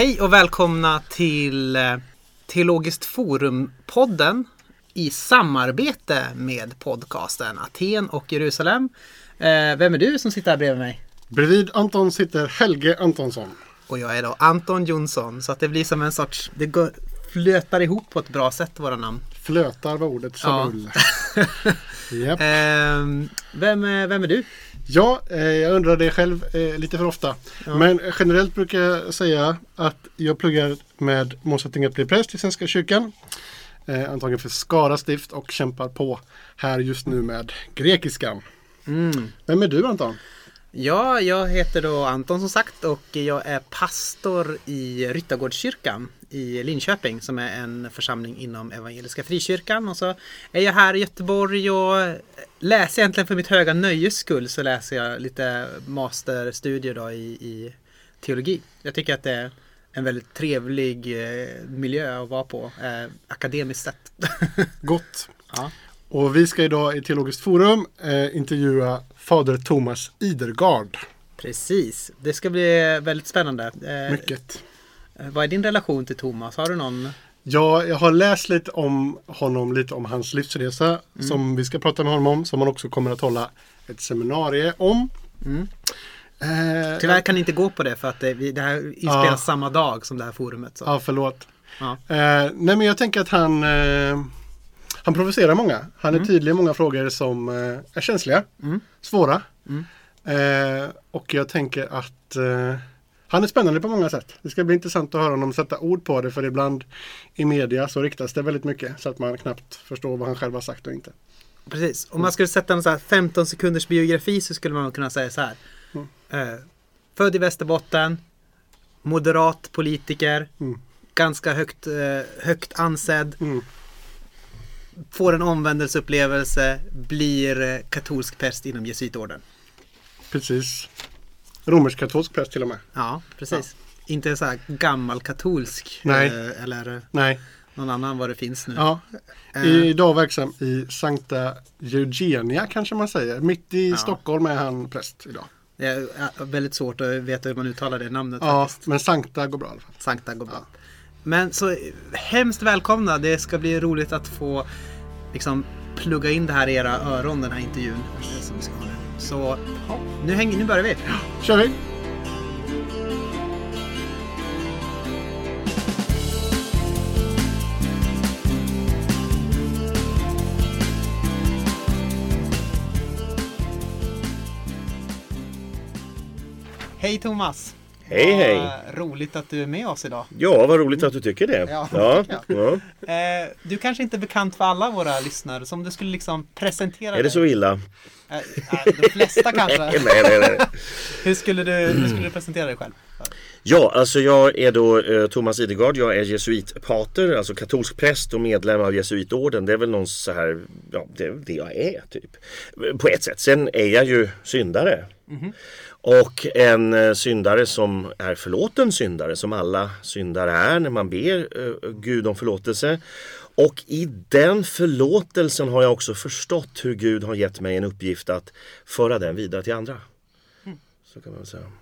Hej och välkomna till eh, Teologiskt Forum-podden i samarbete med podcasten Aten och Jerusalem. Eh, Vem är du som sitter här bredvid mig? Bredvid Anton sitter Helge Antonsson. Och jag är då Anton Jonsson. Så att det blir som en sorts, det går, flötar ihop på ett bra sätt våra namn. Flötar var ordet som Ja. ull. Japp. Eh, vem, är- vem är du? Ja, eh, jag undrar det själv eh, lite för ofta. Men generellt brukar jag säga att jag pluggar med målsättning att bli präst i Svenska kyrkan. Eh, antagligen för Skara stift och kämpar på här just nu med grekiskan. Mm. Vem är du Anton? Ja, jag heter då Anton som sagt och jag är pastor i Ryttargårdskyrkan i Linköping som är en församling inom Evangeliska Frikyrkan. Och så är jag här i Göteborg och läser egentligen för mitt höga nöjes skull så läser jag lite masterstudier då i, i teologi. Jag tycker att det är en väldigt trevlig eh, miljö att vara på, eh, akademiskt sett. Gott. ja. Och vi ska idag i Teologiskt Forum eh, intervjua Fader Thomas Idergard. Precis, det ska bli väldigt spännande. Eh, Mycket. Vad är din relation till Thomas? Har du någon? Ja, jag har läst lite om honom, lite om hans livsresa som vi ska prata med honom om, som han också kommer att hålla ett seminarium om. Mm. Eh, Tyvärr kan ni inte gå på det för att det, det här inspelas Ja. samma dag som det här forumet. Så. Ja, förlåt. Ja. Eh, nej, men jag tänker att han, eh, han provocerar många. Han är tydlig i många frågor som eh, är känsliga, Mm. svåra. Mm. Eh, och jag tänker att eh, han är spännande på många sätt. Det ska bli intressant att höra honom sätta ord på det för ibland i media så riktas det väldigt mycket så att man knappt förstår vad han själv har sagt och inte. Precis. Om man skulle sätta en så här 15 sekunders biografi så skulle man kunna säga så här. Mm. Eh, född i Västerbotten. Moderat politiker. Mm. Ganska högt, eh, högt ansedd. Mm. Får en omvändelseupplevelse. Blir eh, katolsk präst inom jesuitorden. Precis. Romersk-katolsk präst till och med. Ja, precis. Inte så här gammal katolsk. Nej. eh, eller Nej. någon annan vad det finns nu. Ja. Eh, Idag verksam i Sankta Eugenia kanske man säger. Mitt i Ja. Stockholm är han präst idag. Det är väldigt svårt att veta hur man uttalar det namnet Ja, faktiskt. men Sankta går bra i alla fall. Sankta går bra. Men så hemskt välkomna. Det ska bli roligt att få liksom plugga in det här i era öron, den här intervjun. Så nu, hänger, nu börjar vi. Kör vi! Hej Thomas! Hej, hej. Roligt att du är med oss idag. Ja, vad roligt att du tycker det. Ja, ja, ja. Eh, du kanske inte är bekant för alla våra lyssnare, så om du skulle liksom presentera Är det så illa? Eh, eh, de flesta kanske. nej, nej, nej. Hur skulle, du, hur skulle du presentera dig själv? Ja, alltså jag är då eh, Thomas Idegard. Jag är jesuitpater, alltså katolsk präst och medlem av jesuitorden. Det är väl någon så här, ja, det är det jag är typ. På ett sätt. Sen är jag ju syndare. Och en eh, syndare som är förlåten syndare, som alla syndare är när man ber eh, Gud om förlåtelse. Och i den förlåtelsen har jag också förstått hur Gud har gett mig en uppgift att föra den vidare till andra. Så kan man säga.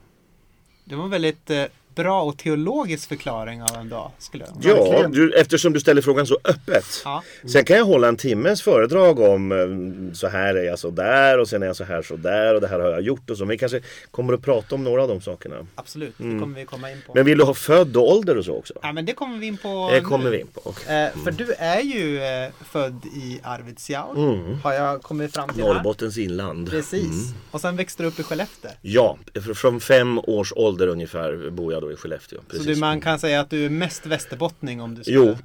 Det var väldigt eh, bra och teologisk förklaring av en dag. Skulle jag. Ja, du, eftersom du ställer frågan så öppet. Ja. Sen kan jag hålla en timmes föredrag om eh, så här är jag så där och sen är jag så här så där och det här har jag gjort och så. Men vi kanske kommer att prata om några av de sakerna. Absolut, det kommer vi komma in på. Men vill du ha född och ålder och så också? ja, men det kommer vi in på Det nu. kommer vi in på. Okej. Eh, för du är ju eh, född i Arvidsjaur. Mm. Har jag kommit fram till här. Norrbottens inland. Precis. Mm. Och sen växte du upp i Skellefteå. Ja, fr- från fem års ålder ungefär bor jag då i Skellefteå. Så Precis. du, man kan säga att du är mest västerbottning om du skulle Jo.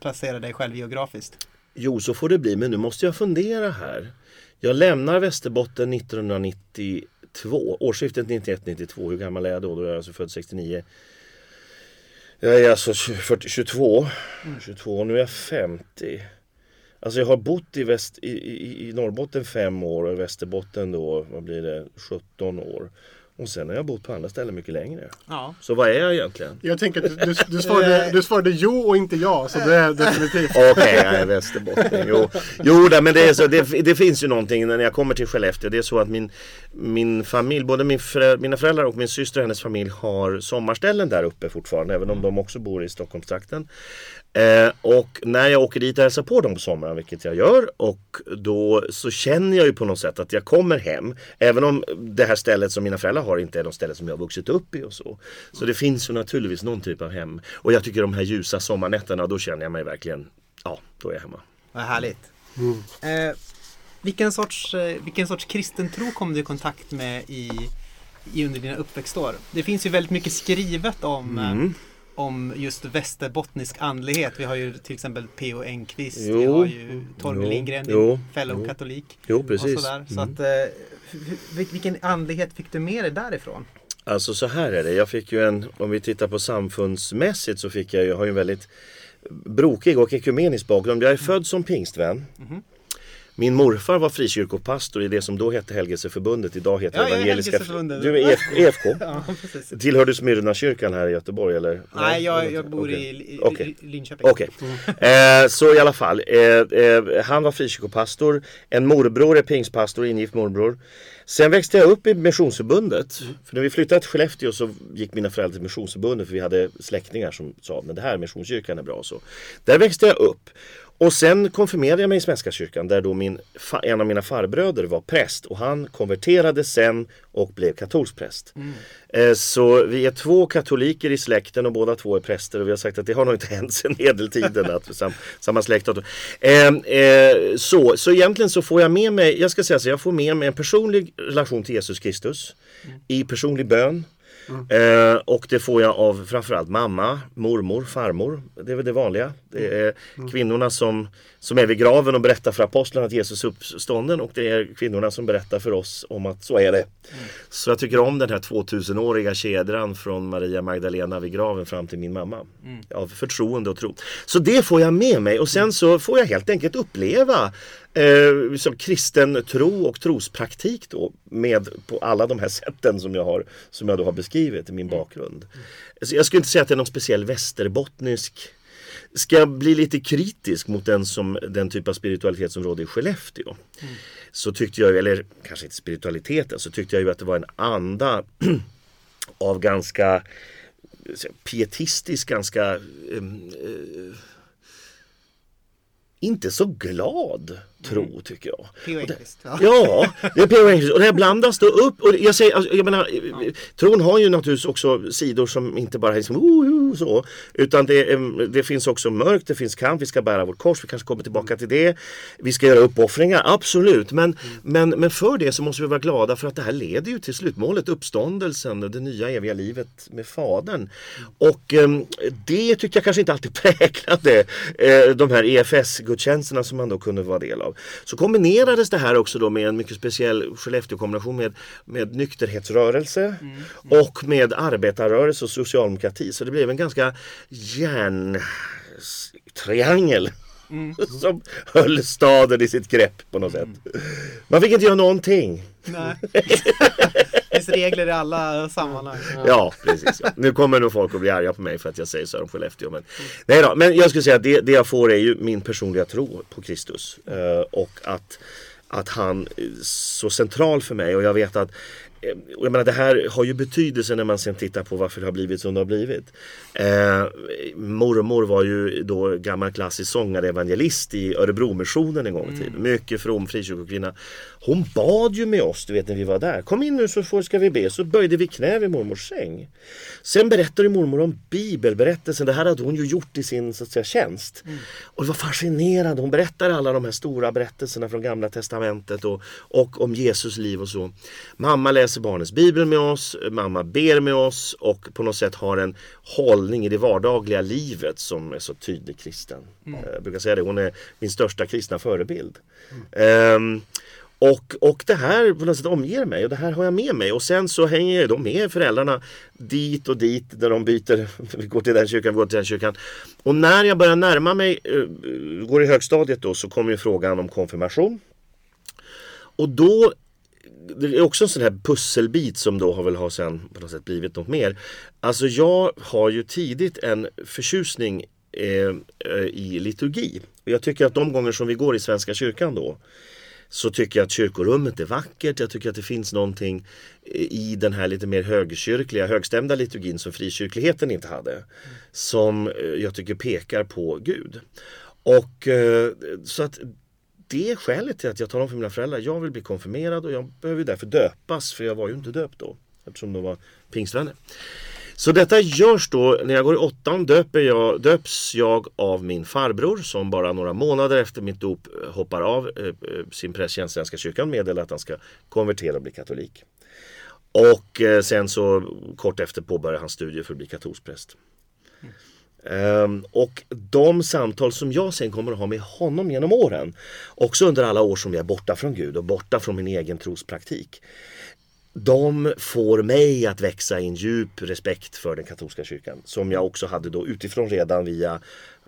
placera dig själv geografiskt. Jo, så får det bli. Men nu måste jag fundera här. Jag lämnar Västerbotten 1992. Årsskiftet 91-92. Hur gammal är jag då? Då är jag alltså född 69. Jag är alltså 20 40, 22. 22. Nu är jag 50. Alltså jag har bott i, väst, i, i, i Norrbotten fem år och i Västerbotten då, vad blir det, 17 år. Och sen har jag bott på andra ställen mycket längre. Ja. Så vad är jag egentligen? Jag tänker att du, du, svarade, du svarade jo och inte ja, så det är definitivt. Okej, jag är västerbottning. Jo, jo men det, är så, det, det finns ju någonting när jag kommer till Skellefteå. Det är så att min, min familj, både min förä, mina föräldrar och min syster och hennes familj har sommarställen där uppe fortfarande. Även om de också bor i Stockholmstrakten. Eh, och när jag åker dit och hälsar på dem på sommaren, vilket jag gör, och då så känner jag ju på något sätt att jag kommer hem. Även om det här stället som mina föräldrar har inte är något ställe som jag har vuxit upp i och så. Så det finns ju naturligtvis någon typ av hem. Och jag tycker de här ljusa sommarnätterna, då känner jag mig verkligen, ja, då är jag hemma. Vad härligt. Eh, vilken, sorts, eh, vilken sorts kristen tro kom du i kontakt med i, i under dina uppväxtår? Det finns ju väldigt mycket skrivet om, Mm. Om just västerbottnisk andlighet. Vi har ju till exempel P.O. Enquist, vi Jo. har ju Torgny. Lindgren, Jo. fellow Jo. katolik. Jo, Och precis. sådär. Så Mm. att, eh, vil- vilken andlighet fick du med dig därifrån? Alltså så här är det. Jag fick ju en, om vi tittar på samfundsmässigt så fick jag ju, har ju en väldigt brokig och ekumenisk bakgrund. Jag är född som pingstvän. Mhm. Min morfar var frikyrkopastor i det som då hette Helgelseförbundet. Idag heter Ja, Evangeliska Helgelseförbundet. Du är EF, EFK. Ja, precis. Tillhör du Smyrnakyrkan här i Göteborg eller? Nej, jag, jag bor Okej. i, Okej. i Linköping. Okej, eh, så i alla fall. Eh, eh, han var frikyrkopastor. En morbror är pingstpastor, ingift morbror. Sen växte jag upp i Missionsförbundet. För när vi flyttade till Skellefteå så gick mina föräldrar till Missionsförbundet för vi hade släktingar som sa men det här Missionskyrkan är bra. Så. Där växte jag upp. Och sen konfirmerade jag mig i Svenska kyrkan där då min, en av mina farbröder var präst och han konverterade sen och blev katolsk präst. Eh, Så vi är två katoliker i släkten och båda två är präster och vi har sagt att det har nog inte hänt sedan medeltiden att sam, samma släkt har... Eh, så, så egentligen så får jag med mig, jag ska säga så, jag får med mig en personlig relation till Jesus Kristus i personlig bön. Eh, och det får jag av framförallt mamma, mormor, farmor. Det är väl det vanliga. Det är kvinnorna som, som är vid graven och berättar för apostlarna att Jesus är uppstånden och det är kvinnorna som berättar för oss om att så är det. Så jag tycker om den här 2000-åriga kedjan från Maria Magdalena vid graven fram till min mamma. Av förtroende och tro. Så det får jag med mig och sen så får jag helt enkelt uppleva eh, som kristen tro och trospraktik då med på alla de här sätten som jag, har, som jag då har beskrivit i min bakgrund. Så jag skulle inte säga att det är någon speciell västerbottnisk Ska jag bli lite kritisk mot den, som, den typ av spiritualitet som råder i Skellefteå? Så tyckte jag, eller kanske inte spiritualiteten, så tyckte jag ju att det var en anda av ganska pietistisk, ganska em, eh, inte så glad tro tycker jag. P.O. Enquist. Ja. Ja, det är P.O. Enquist. Och det här blandas då upp. Och jag, säger, alltså, jag menar, tron har ju naturligtvis också sidor som inte bara är liksom, oh, oh, så. Utan det, det finns också mörkt, det finns kamp, vi ska bära vårt kors, vi kanske kommer tillbaka till det. Vi ska göra uppoffringar, absolut. Men, men, men för det så måste vi vara glada för att det här leder ju till slutmålet, uppståndelsen, det nya eviga livet med Fadern. Och em, det tyckte jag kanske inte alltid präglade eh, de här EFS-gudstjänsterna som man då kunde vara del av. Så kombinerades det här också då med en mycket speciell Skellefteå-kombination med, med nykterhetsrörelse och med arbetarrörelse och socialdemokrati. Så det blev en ganska järntriangel som höll staden i sitt grepp på något sätt. Man fick inte göra någonting. Nej. finns regler i alla sammanhang. Ja, precis. Ja. Nu kommer nog folk att bli arga på mig för att jag säger så om Skellefteå. Men, nej då, men jag skulle säga att det, det jag får är ju min personliga tro på Kristus. Eh, och att, att han är så central för mig. Och jag vet att eh, jag menar, det här har ju betydelse när man sen tittar på varför det har blivit som det har blivit. Eh, mormor var ju då gammal klassisk sångare, evangelist i Örebromissionen en gång i tiden. Mycket from frikyrkokvinna. Hon bad ju med oss, du vet när vi var där. Kom in nu så får, ska vi be. Så böjde vi knä vid mormors säng. Sen berättade mormor om bibelberättelsen. Det här hade hon ju gjort i sin så att säga, tjänst. Och det var fascinerande. Hon berättar alla de här stora berättelserna från gamla testamentet och, och om Jesus liv och så. Mamma läser barnens bibel med oss, mamma ber med oss och på något sätt har en hållning i det vardagliga livet som är så tydlig kristen. Eh, Jag brukar säga det, hon är min största kristna förebild. Ehm, och, och det här på något sätt omger mig och det här har jag med mig. Och sen så hänger jag då med föräldrarna dit och dit där de byter. Vi går till den kyrkan, vi går till den kyrkan. Och när jag börjar närma mig, eh, går i högstadiet då, så kommer ju frågan om konfirmation. Och då det är också en sån här pusselbit som då har väl har sen på något sätt blivit något mer. Alltså jag har ju tidigt en förtjusning eh, eh i liturgi. Och jag tycker att de gånger som vi går i Svenska kyrkan då så tycker jag att kyrkorummet är vackert. Jag tycker att det finns någonting eh, i den här lite mer högkyrkliga, högstämda liturgin som frikyrkligheten inte hade. Mm. Som eh, jag tycker pekar på Gud. Och eh, så att det är skälet till att jag talar om för mina föräldrar. Jag vill bli konfirmerad och jag behöver därför döpas för jag var ju inte döpt då. Eftersom de var pingstvänner. Så detta görs då när jag går i åttan döper jag, döps jag av min farbror som bara några månader efter mitt dop eh, hoppar av eh, eh, sin prästtjänst i Svenska kyrkan meddelar att han ska konvertera och bli katolik. Och eh, sen så kort efter påbörjar han studier för att bli katolsk präst. Um, ehm, och de samtal som jag sen kommer att ha med honom genom åren, också under alla år som jag är borta från Gud och borta från min egen trospraktik. De får mig att växa i en djup respekt för den katolska kyrkan. Som jag också hade då utifrån redan via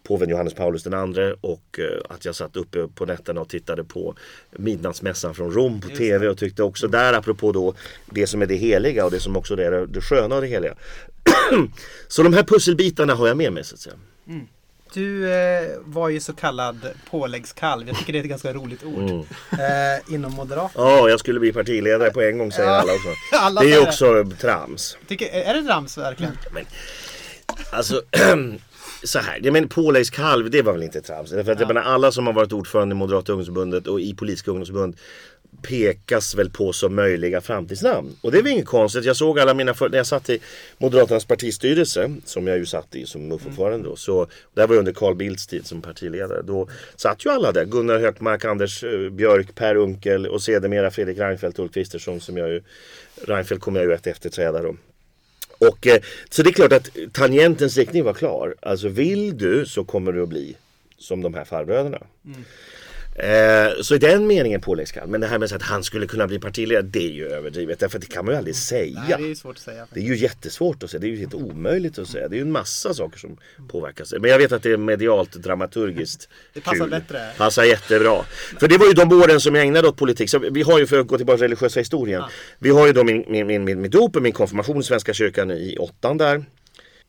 påven Johannes Paulus II och uh, att jag satt uppe på nätterna och tittade på midnattsmässan från Rom på TV och tyckte också där apropå då det som är det heliga och det som också är det sköna och det heliga. så de här pusselbitarna har jag med mig så att säga. Mm. Du eh, var ju så kallad påläggskalv. Jag tycker det är ett ganska roligt ord. Mm. Eh, inom Moderaterna. Ja, jag skulle bli partiledare på en gång säger alla också. alla det är ju också trams. Tycker, är det trams verkligen? Men, alltså så här, jag menar påläggskalv det var väl inte trams. Därför att ja. jag menar, alla som har varit ordförande i Moderata ungdomsförbundet och i politiska ungdomsförbund pekas väl på som möjliga framtidsnamn. Och det är väl inget konstigt. Jag såg alla mina, för... när jag satt i Moderaternas partistyrelse, som jag ju satt i som MUF-ordförande då, så det var under Carl Bildts tid som partiledare. Då satt ju alla där. Gunnar Hökmark, Anders eh, Björk, Per Unkel och sedermera Fredrik Reinfeldt och Ulf Kristersson som jag ju, Reinfeldt kommer jag ju att efterträda då. Och, eh, så det är klart att tangentens riktning var klar. Alltså vill du så kommer du att bli som de här farbröderna. Mm. Eh, så i den meningen påläggskalv. Men det här med att han skulle kunna bli partiledare, det är ju överdrivet. Därför att det kan man ju aldrig säga. Nej, det är svårt att säga. Det är ju jättesvårt att säga. Det är ju helt omöjligt att säga. Det är ju en massa saker som påverkas. Men jag vet att det är medialt dramaturgiskt Det passar kul. bättre. Passar jättebra. För det var ju de åren som jag ägnade åt politik. Så vi har ju, för att gå tillbaka till religiösa historien. Ja. Vi har ju då min, min, min, min, min dop och min konfirmation i Svenska kyrkan i åttan där.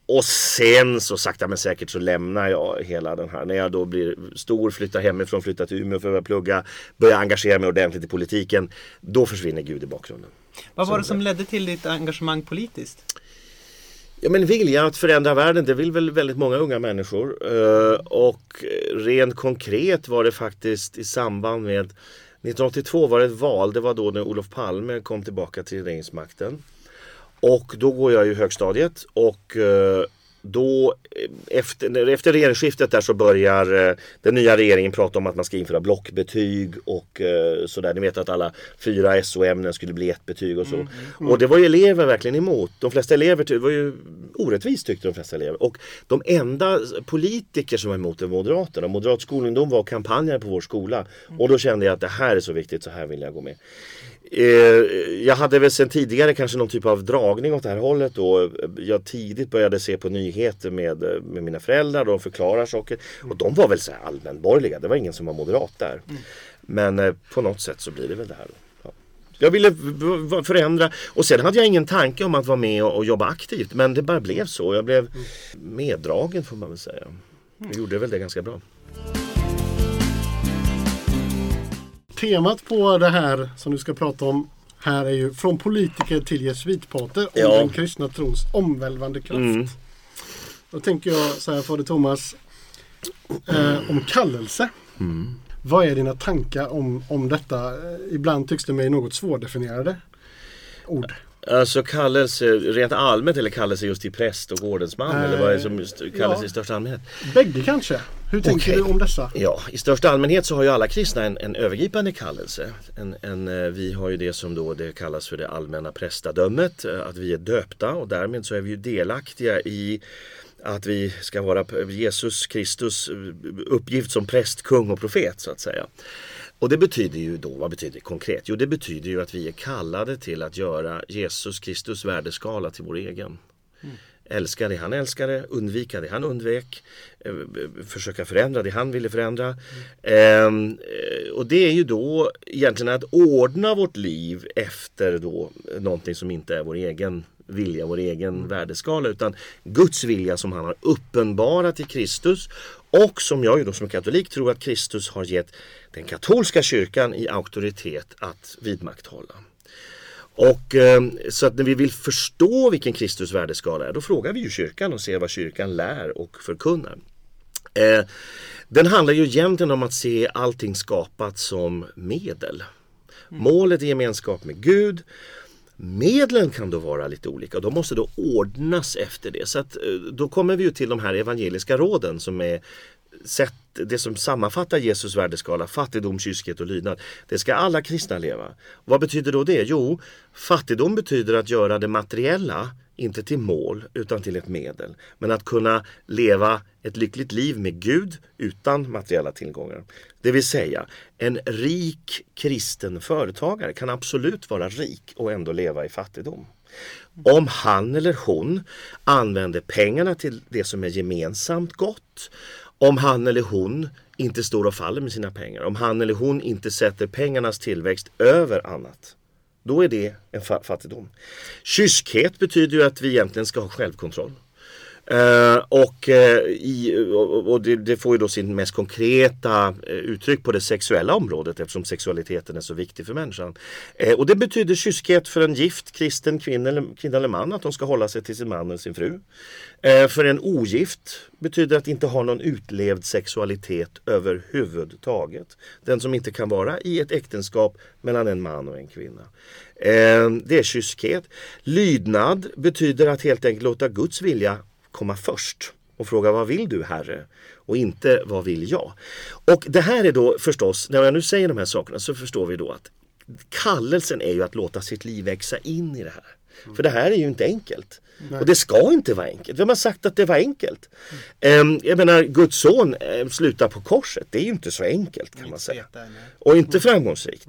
Och sen så sakta men säkert så lämnar jag hela den här. När jag då blir stor, flyttar hemifrån, flyttar till Umeå för att börja plugga. Börjar engagera mig ordentligt i politiken. Då försvinner Gud i bakgrunden. Vad var det som ledde till ditt engagemang politiskt? Ja men vilja att förändra världen, det vill väl väldigt många unga människor. Eh, och rent konkret var det faktiskt i samband med 1982 var det ett val, det var då när Olof Palme kom tillbaka till regeringsmakten. Och då går jag i högstadiet och eh, då eh, efter, efter regeringsskiftet där så börjar eh, den nya regeringen prata om att man ska införa blockbetyg och sådär. Ni vet att alla fyra SO-ämnen skulle bli ett betyg och så. Mm, mm. Och det var ju elever verkligen emot. De flesta elever, det var ju orättvist tyckte de flesta elever. Och de enda politiker som var emot det var Moderaterna. Moderat skolungdom var kampanjer på vår skola. Och då kände jag att det här är så viktigt, så här vill jag gå med. Eh, jag hade väl sen tidigare kanske någon typ av dragning åt det här hållet då. Jag tidigt började se på nyheter med, med mina föräldrar. De förklarar saker. Och de var väl så här allmänborgerliga. Det var ingen som var moderat där. Mm. Men eh, på något sätt så blir det väl det här. Ja. Jag ville förändra och sen hade jag ingen tanke om att vara med och, och jobba aktivt. Men det bara blev så. Jag blev meddragen får man väl säga. Jag gjorde väl det ganska bra temat på det här som du ska prata om här är ju från politiker till jesuitpater om ja. den kristna trons omvälvande kraft. Mm. Då tänker jag så här Fader Thomas eh, om kallelse. Mm. Vad är dina tankar om, om detta? Ibland tycks det mig något svårdefinierade ord. Alltså kallelse rent allmänt eller kallelse just till präst och ordensman? Äh, eller vad är det som kallelse ja. i största allmänhet? Bägge kanske. Hur tänker okay. du om dessa? Ja, i största allmänhet så har ju alla kristna en, en övergripande kallelse. En, en, eh, vi har ju det som då det kallas för det allmänna prästadömet. Eh, att vi är döpta och därmed så är vi ju delaktiga i att vi ska vara Jesus Kristus eh, uppgift som präst, kung och profet så att säga. Och det betyder ju då, vad betyder det konkret? Jo det betyder ju att vi är kallade till att göra Jesus Kristus värdeskala till vår egen. Mm. älska det han älskade, undvika det han undvek, eh, försöka förändra det han ville förändra. Mm. Eh, och det är ju då egentligen att ordna vårt liv efter då någonting som inte är vår egen vilja, vår egen mm. värdeskala utan Guds vilja som han har uppenbarat i Kristus och som jag ju då som katolik tror att Kristus har gett den katolska kyrkan i auktoritet att vidmakthålla. Och eh, så att när vi vill förstå vilken Kristus värdeskala är, då frågar vi ju kyrkan och ser vad kyrkan lär och förkunnar. Eh, den handlar ju egentligen om att se allting skapat som medel. Mm. Målet är gemenskap med Gud. Medlen kan då vara lite olika och de måste då ordnas efter det. Så att, eh, då kommer vi ju till de här evangeliska råden som är sätt, det som sammanfattar Jesus värdeskala, fattigdom, kyskhet och lydnad. Det ska alla kristna leva. Vad betyder då det? Jo, fattigdom betyder att göra det materiella inte till mål utan till ett medel. Men att kunna leva ett lyckligt liv med Gud utan materiella tillgångar. Det vill säga, en rik kristen företagare kan absolut vara rik och ändå leva i fattigdom. Om han eller hon använder pengarna till det som är gemensamt gott om han eller hon inte står och faller med sina pengar, om han eller hon inte sätter pengarnas tillväxt över annat, då är det en fattigdom. Kyskhet betyder ju att vi egentligen ska ha självkontroll. Uh, och, uh, i, och, och det, det, får ju då sin mest konkreta uh, uttryck på det sexuella området eftersom sexualiteten är så viktig för människan. och det betyder kyskhet för en gift kristen kvinna eller, kvinna eller man att de ska hålla sig till sin man eller sin fru. för en ogift betyder att inte ha någon utlevd sexualitet överhuvudtaget. Den som inte kan vara i ett äktenskap mellan en man och en kvinna. det är kyskhet. Lydnad betyder att helt enkelt låta Guds vilja komma först och fråga vad vill du Herre? Och inte vad vill jag? Och det här är då förstås, när jag nu säger de här sakerna så förstår vi då att kallelsen är ju att låta sitt liv växa in i det här. Mm. För det här är ju inte enkelt. Nej. Och det ska inte vara enkelt. Vem har sagt att det var enkelt? Mm. jag menar, Guds son eh, slutar på korset. Det är ju inte så enkelt kan man säga. Och inte mm. framgångsrikt.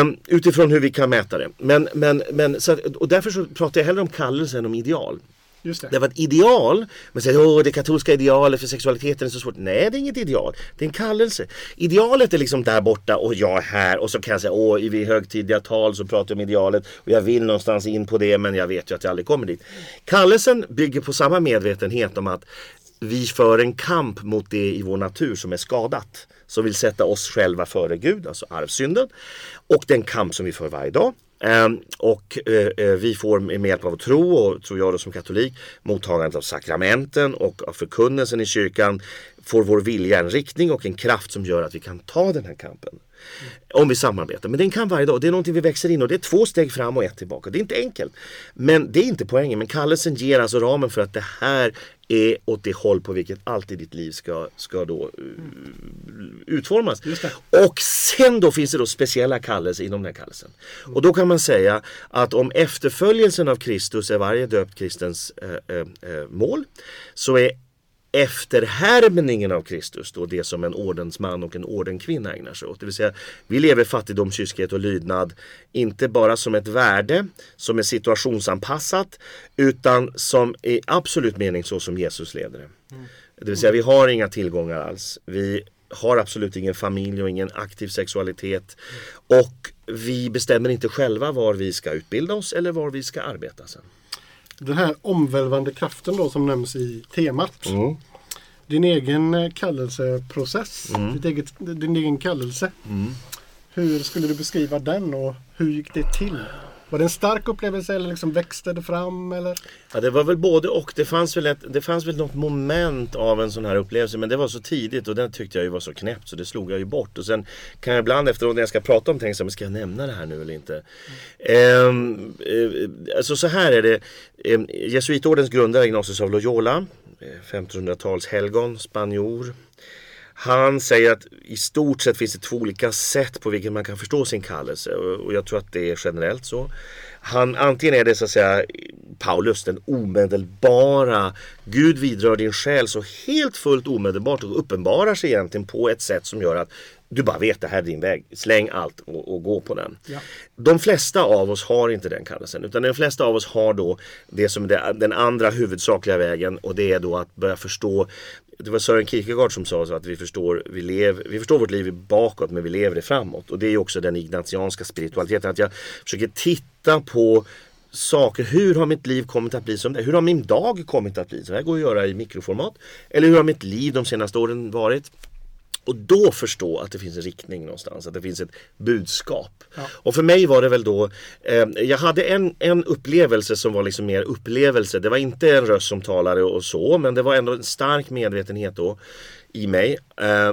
Um, utifrån hur vi kan mäta det. Men, men, men, så, och därför så pratar jag hellre om kallelse än om ideal. Just det. det var ett ideal. Man säger att det katolska idealet för sexualiteten är så svårt. Nej, det är inget ideal. Det är en kallelse. Idealet är liksom där borta och jag är här och så kan jag säga åh, i högtidliga tal så pratar jag om idealet och jag vill någonstans in på det men jag vet ju att jag aldrig kommer dit. Kallelsen bygger på samma medvetenhet om att vi för en kamp mot det i vår natur som är skadat. Som vill sätta oss själva före Gud, alltså arvsynden. Och den kamp som vi för varje dag. Um, och uh, vi får med hjälp av tro och tror jag då som katolik mottagandet av sakramenten och av förkunnelsen i kyrkan får vår vilja en riktning och en kraft som gör att vi kan ta den här kampen. Mm. Om vi samarbetar. Men den kan varje dag. Det är någonting vi växer in och det är två steg fram och ett tillbaka. Det är inte enkelt. Men det är inte poängen. Men kallelsen ger alltså ramen för att det här är åt det håll på vilket alltid ditt liv ska, ska då uh, utformas. Och sen då finns det då speciella kallelser inom den här kallelsen. Och då kan man säga att om efterföljelsen av Kristus är varje döpt kristens äh, äh, mål så är efterhärmningen av Kristus då det som en ordensman och en ordenkvinna ägnar sig åt. Det vill säga vi lever fattigdom, kyskhet och lydnad inte bara som ett värde som är situationsanpassat utan som i absolut mening så som Jesus leder det. Mm. Det vill säga vi har inga tillgångar alls. Vi har absolut ingen familj och ingen aktiv sexualitet. Och vi bestämmer inte själva var vi ska utbilda oss eller var vi ska arbeta sen. Den här omvälvande kraften då som nämns i temat. Mm. Din egen eh, kallelseprocess, mm. eget, din egen kallelse. Mm. Hur skulle du beskriva den och hur gick det till? Var det en stark upplevelse eller liksom växte det fram? Eller? Ja, det var väl både och. Det fanns, väl ett, det fanns väl något moment av en sån här upplevelse men det var så tidigt och den tyckte jag ju var så knäppt så det slog jag ju bort. Och sen kan jag ibland efteråt när jag ska prata om tänka ska jag nämna det här nu eller inte? Mm. Ehm, eh, alltså så här är det. Ehm, Jesuitordens grundare Ignatius av Loyola, eh, 1500-tals helgon, spanjor. Han säger att i stort sett finns det två olika sätt på vilket man kan förstå sin kallelse och jag tror att det är generellt så. Han, antingen är det så att säga Paulus, den omedelbara Gud vidrör din själ så helt fullt omedelbart och uppenbarar sig egentligen på ett sätt som gör att du bara vet det här är din väg. Släng allt och, och gå på den. Ja. De flesta av oss har inte den kallelsen utan de flesta av oss har då det som är den andra huvudsakliga vägen och det är då att börja förstå det var Sören Kierkegaard som sa så att vi förstår, vi, lev, vi förstår vårt liv bakåt men vi lever det framåt. Och det är också den ignatianska spiritualiteten. Att jag försöker titta på saker. Hur har mitt liv kommit att bli som det Hur har min dag kommit att bli? Så här går att göra i mikroformat. Eller hur har mitt liv de senaste åren varit? Och då förstå att det finns en riktning någonstans, att det finns ett budskap. Ja. Och för mig var det väl då, eh, jag hade en, en upplevelse som var liksom mer upplevelse. Det var inte en röst som talade och så, men det var ändå en stark medvetenhet då i mig. Eh,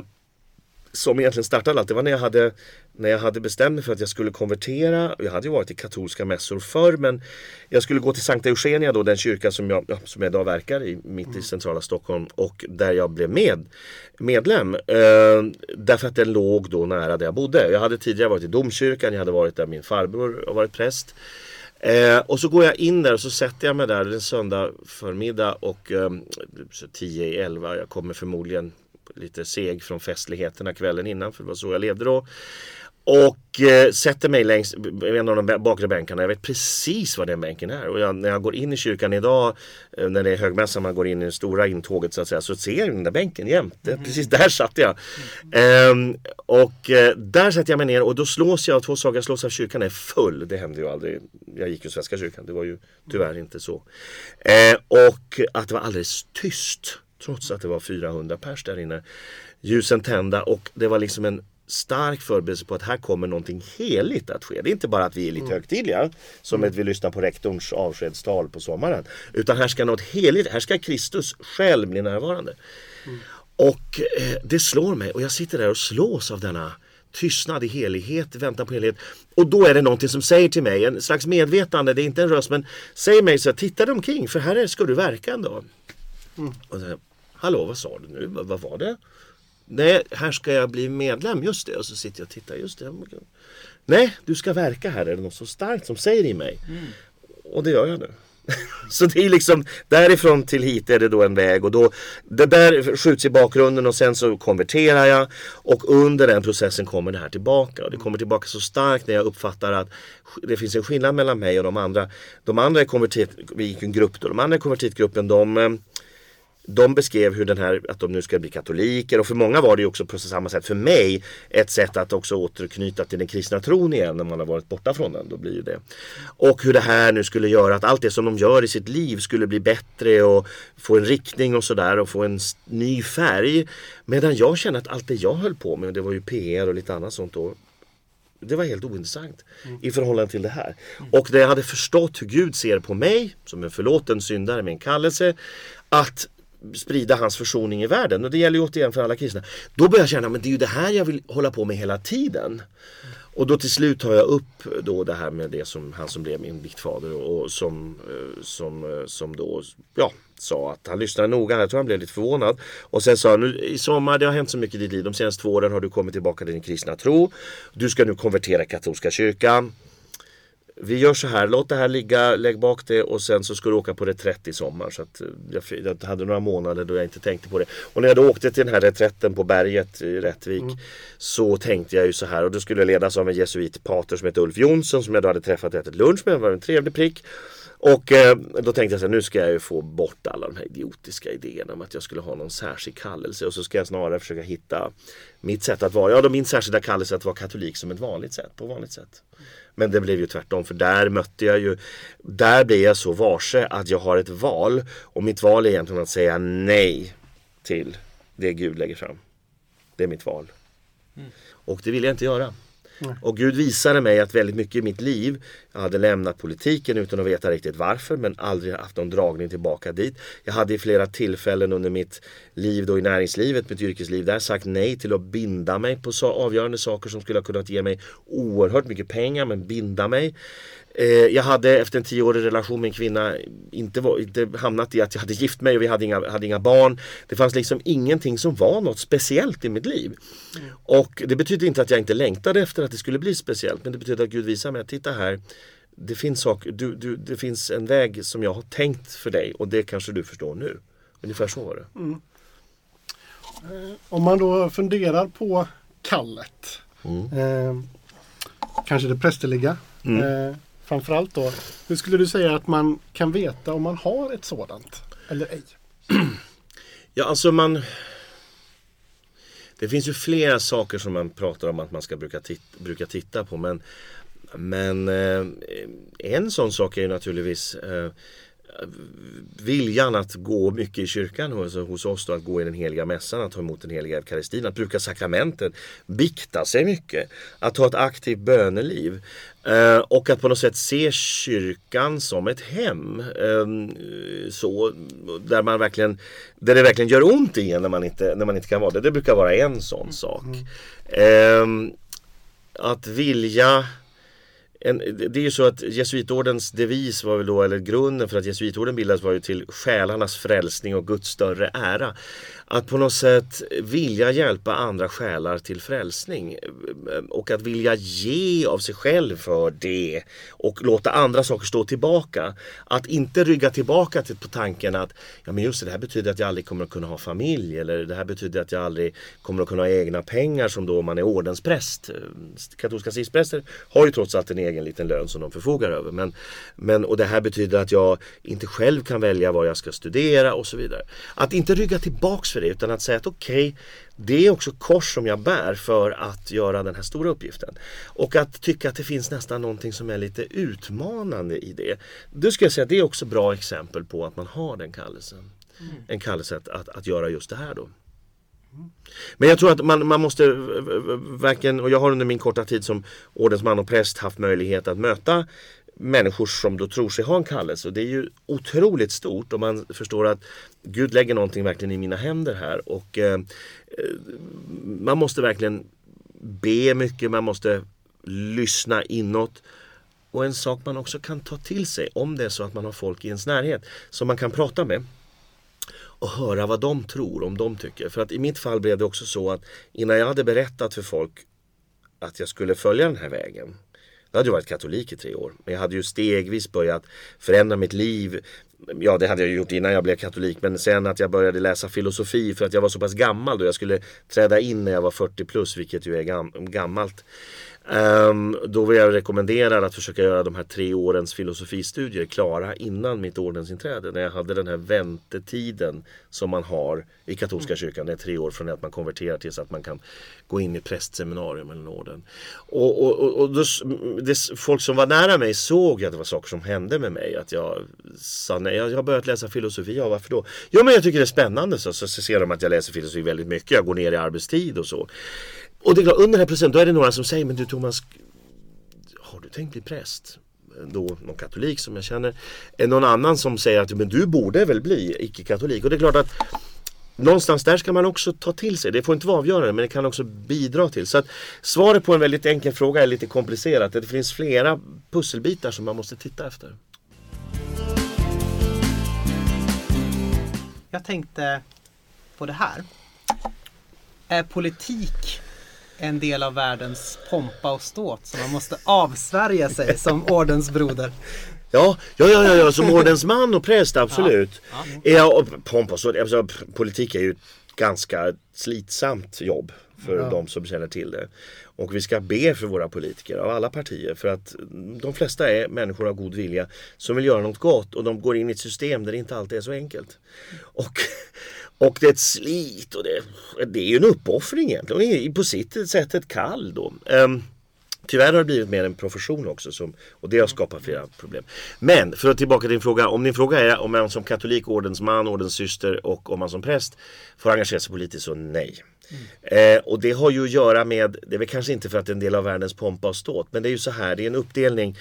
som egentligen startade allt, det var när jag hade när jag hade bestämt mig för att jag skulle konvertera. Jag hade ju varit i katolska mässor förr men jag skulle gå till Sankta Eugenia då, den kyrka som jag, som jag idag verkar i, mitt mm. i centrala Stockholm och där jag blev med, medlem. Eh, därför att den låg då nära där jag bodde. Jag hade tidigare varit i domkyrkan, jag hade varit där min farbror har varit präst. Eh, och så går jag in där och så sätter jag mig där en söndag förmiddag och eh, 10 i 11, jag kommer förmodligen lite seg från festligheterna kvällen innan för det var så jag levde då. Och eh, sätter mig längs en av de bakre bänkarna. Jag vet precis vad den bänken är. Och jag, när jag går in i kyrkan idag, eh, när det är högmässa, man går in i det stora intåget så att säga, så ser jag den där bänken jämt. Mm. Precis där satt jag. Mm. och eh, där sätter jag mig ner och då slås jag av två saker. Jag slås av kyrkan är full. Det hände ju aldrig. Jag gick ju Svenska kyrkan. Det var ju tyvärr inte så. Eh, och att det var alldeles tyst. Trots att det var 400 pers där inne. Ljusen tända och det var liksom en stark förberedelse på att här kommer någonting heligt att ske. Det är inte bara att vi är lite mm. högtidliga som mm. att vi lyssnar på rektorns avskedstal på sommaren. Utan här ska något heligt, här ska Kristus själv bli närvarande. Mm. Och eh, det slår mig och jag sitter där och slås av denna tystnad i helighet, väntan på helighet. Och då är det någonting som säger till mig, en slags medvetande, det är inte en röst men säger mig så här, titta dig omkring för här ska du verka ändå. Mm. Och så, Hallå vad sa du nu, vad var det? Nej, här ska jag bli medlem, just det. Och så sitter jag och tittar, just det. Nej, du ska verka här, är det något så starkt som säger i mig. Mm. Och det gör jag nu. så det är liksom därifrån till hit är det då en väg och då det där skjuts i bakgrunden och sen så konverterar jag och under den processen kommer det här tillbaka och det kommer tillbaka så starkt när jag uppfattar att det finns en skillnad mellan mig och de andra. De andra i konvertit, vi gick en grupp då, de andra i konvertitgruppen de eh, de beskrev hur den här, att de nu ska bli katoliker och för många var det också på samma sätt för mig ett sätt att också återknyta till den kristna tron igen när man har varit borta från den. Då blir det. Och hur det här nu skulle göra att allt det som de gör i sitt liv skulle bli bättre och få en riktning och sådär och få en ny färg. Medan jag känner att allt det jag höll på med, det var ju PR och lite annat sånt då, det var helt ointressant mm. i förhållande till det här. Mm. Och när jag hade förstått hur Gud ser på mig som en förlåten syndare med en kallelse att sprida hans försoning i världen. Och det gäller ju återigen för alla kristna. Då börjar jag känna, men det är ju det här jag vill hålla på med hela tiden. Och då till slut tar jag upp då det här med det som han som blev min biktfader och som, eh, som, eh, som då ja, sa att han lyssnade noga. Jag tror han blev lite förvånad. Och sen sa han, nu i sommar det har hänt så mycket i ditt liv. De senaste två åren har du kommit tillbaka till din kristna tro. Du ska nu konvertera katolska kyrkan vi gör så här, låt det här ligga, lägg bak det och sen så ska du åka på reträtt i sommar. Så att eh, jag, jag, hade några månader då jag inte tänkte på det. Och när jag då åkte till den här reträtten på berget i Rättvik mm. så tänkte jag ju så här och då skulle jag ledas av en jesuitpater som heter Ulf Jonsson som jag då hade träffat och ätit lunch med. Det var en trevlig prick. Och eh, då tänkte jag så här, nu ska jag ju få bort alla de här idiotiska idéerna om att jag skulle ha någon särskild kallelse och så ska jag snarare försöka hitta mitt sätt att vara. Ja, då min särskilda kallelse att vara katolik som ett vanligt sätt, på vanligt sätt. Men det blev ju tvärtom för där mötte jag ju Där blev jag så varse att jag har ett val och mitt val är egentligen att säga nej till det Gud lägger fram. Det är mitt val. Mm. Och det vill jag inte göra. Och Gud visade mig att väldigt mycket i mitt liv, jag hade lämnat politiken utan att veta riktigt varför men aldrig haft någon dragning tillbaka dit. Jag hade i flera tillfällen under mitt liv då i näringslivet, mitt yrkesliv där sagt nej till att binda mig på så avgörande saker som skulle ha kunnat ge mig oerhört mycket pengar men binda mig. Eh, jag hade efter en tioårig relation med en kvinna inte, var, inte hamnat i att jag hade gift mig och vi hade inga, hade inga barn. Det fanns liksom ingenting som var något speciellt i mitt liv. Mm. Och det betyder inte att jag inte längtade efter att det skulle bli speciellt. Men det betyder att Gud visar mig att titta här. Det finns, sak, du, du, det finns en väg som jag har tänkt för dig och det kanske du förstår nu. Ungefär så var det. Mm. Eh, om man då funderar på kallet. Eh, kanske det prästerliga. Eh, framförallt då. Hur skulle du säga att man kan veta om man har ett sådant eller ej? Ja, alltså man... Det finns ju flera saker som man pratar om att man ska bruka, tit bruka titta på. Men, men eh, en sån sak är ju naturligtvis eh, viljan att gå mycket i kyrkan hos, hos oss då, att gå i den heliga mässan, att ta emot den heliga eukaristin, att bruka sakramenten, bikta sig mycket, att ha ett aktivt böneliv eh, och att på något sätt se kyrkan som ett hem. Eh, så, där, man verkligen, där det verkligen gör ont i en när man inte, när man inte kan vara det. Det brukar vara en sån sak. Eh, att vilja en, det är ju så att jesuitordens devis var väl då, eller grunden för att jesuitorden bildades var ju till själarnas frälsning och Guds större ära. Att på något sätt vilja hjälpa andra själar till frälsning eh, och att vilja ge av sig själv för det och låta andra saker stå tillbaka. Att inte rygga tillbaka till på tanken att ja men just det, det här betyder att jag aldrig kommer att kunna ha familj eller det här betyder att jag aldrig kommer att kunna ha egna pengar som då man är ordenspräst. Eh, katolska stiftspräster har ju trots allt en egen liten lön som de förfogar över. Men, men, och det här betyder att jag inte själv kan välja vad jag ska studera och så vidare. Att inte rygga tillbaks för det utan att säga att okej, okay, det är också kors som jag bär för att göra den här stora uppgiften. Och att tycka att det finns nästan någonting som är lite utmanande i det. Då ska jag säga att det är också bra exempel på att man har den kallelsen. Mm. En kallelse att, att, att göra just det här då. Men jag tror att man, man måste verkligen, och jag har under min korta tid som ordensman och präst haft möjlighet att möta människor som då tror sig ha en kallelse. Och det är ju otroligt stort och man förstår att Gud lägger någonting verkligen i mina händer här. Och eh, eh Man måste verkligen be mycket, man måste lyssna inåt. Och en sak man också kan ta till sig om det är så att man har folk i ens närhet som man kan prata med och höra vad de tror, om de tycker. För att i mitt fall blev det också så att innan jag hade berättat för folk att jag skulle följa den här vägen jag hade varit katolik i tre år. Men jag hade ju stegvis börjat förändra mitt liv. Ja, det hade jag gjort innan jag blev katolik. Men sen att jag började läsa filosofi för att jag var så pass gammal då. Jag skulle träda in när jag var 40 plus, vilket ju är gam gammalt. Um, då var jag rekommenderad att försöka göra de här tre årens filosofistudier klara innan mitt ordensinträde. När jag hade den här väntetiden som man har i katolska kyrkan. Det är tre år från att man konverterar tills att man kan gå in i prästseminarium eller orden. Och, och, och, och då, det, folk som var nära mig såg att det var saker som hände med mig. Att jag sa nej, jag har börjat läsa filosofi. Ja, varför då? Ja, men jag tycker det är spännande. Så, så ser de att jag läser filosofi väldigt mycket. Jag går ner i arbetstid och så. Och det är klart, under den här processen då är det några som säger Men du Thomas, har du tänkt bli präst? Då någon katolik som jag känner. Eh, någon annan som säger att men du borde väl bli icke-katolik. Och det är klart att Någonstans där ska man också ta till sig. Det får inte vara avgörande men det kan också bidra till. Så att Svaret på en väldigt enkel fråga är lite komplicerat. Det finns flera pusselbitar som man måste titta efter. Jag tänkte på det här. Är politik en del av världens pompa och ståt som man måste avsvärja sig som ordensbroder. Ja, ja, ja, ja, som ordensman och präst absolut. Ja, ja. ja pompa och ståt, alltså, politik är ju ett ganska slitsamt jobb för ja. de som känner till det. Och vi ska be för våra politiker av alla partier för att de flesta är människor av god vilja som vill göra något gott och de går in i ett system där det inte alltid är så enkelt. Och, och det är ett slit och det, det är ju en uppoffring egentligen. På sitt sätt ett kall då. Um, Tyvärr har det blivit mer en profession också som, och det har skapat flera problem. Men för att tillbaka till din fråga. Om din fråga är om man som katolik, ordensman, ordenssyster och om man som präst får engagera sig politiskt så nej. Mm. Eh, och det har ju att göra med, det är väl kanske inte för att det är en del av världens pompa och ståt, men det är ju så här, det är en uppdelning.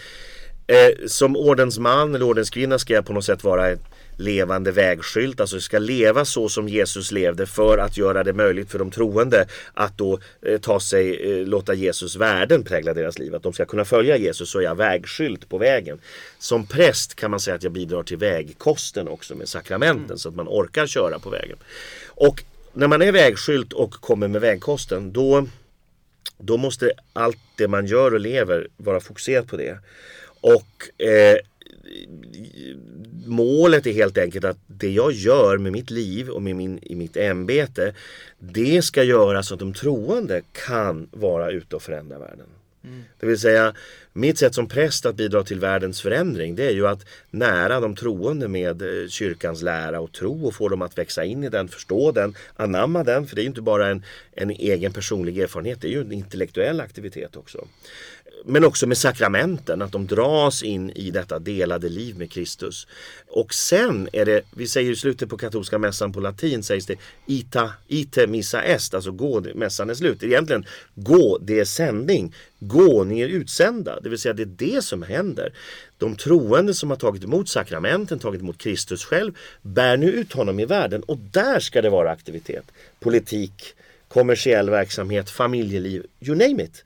Eh, som ordensman eller ordenskvinna ska jag på något sätt vara levande vägskylt, alltså ska leva så som Jesus levde för att göra det möjligt för de troende att då eh, ta sig, eh, låta Jesus värden prägla deras liv. Att de ska kunna följa Jesus så är jag vägskylt på vägen. Som präst kan man säga att jag bidrar till vägkosten också med sakramenten mm. så att man orkar köra på vägen. Och när man är vägskylt och kommer med vägkosten då, då måste allt det man gör och lever vara fokuserat på det. Och eh, målet är helt enkelt att det jag gör med mitt liv och med min, i mitt ämbete det ska göra så att de troende kan vara ute och förändra världen. Mm. Det vill säga mitt sätt som präst att bidra till världens förändring det är ju att nära de troende med eh, kyrkans lära och tro och få dem att växa in i den, förstå den, anamma den. För det är ju inte bara en, en egen personlig erfarenhet, det är ju en intellektuell aktivitet också men också med sakramenten, att de dras in i detta delade liv med Kristus. Och sen är det, vi säger i slutet på katolska mässan på latin sägs det ita, ite missa est, alltså gå, mässan är slut. Egentligen gå, det är sändning. Gå, ni är utsända. Det vill säga det är det som händer. De troende som har tagit emot sakramenten, tagit emot Kristus själv, bär nu ut honom i världen och där ska det vara aktivitet. Politik, kommersiell verksamhet, familjeliv, you name it.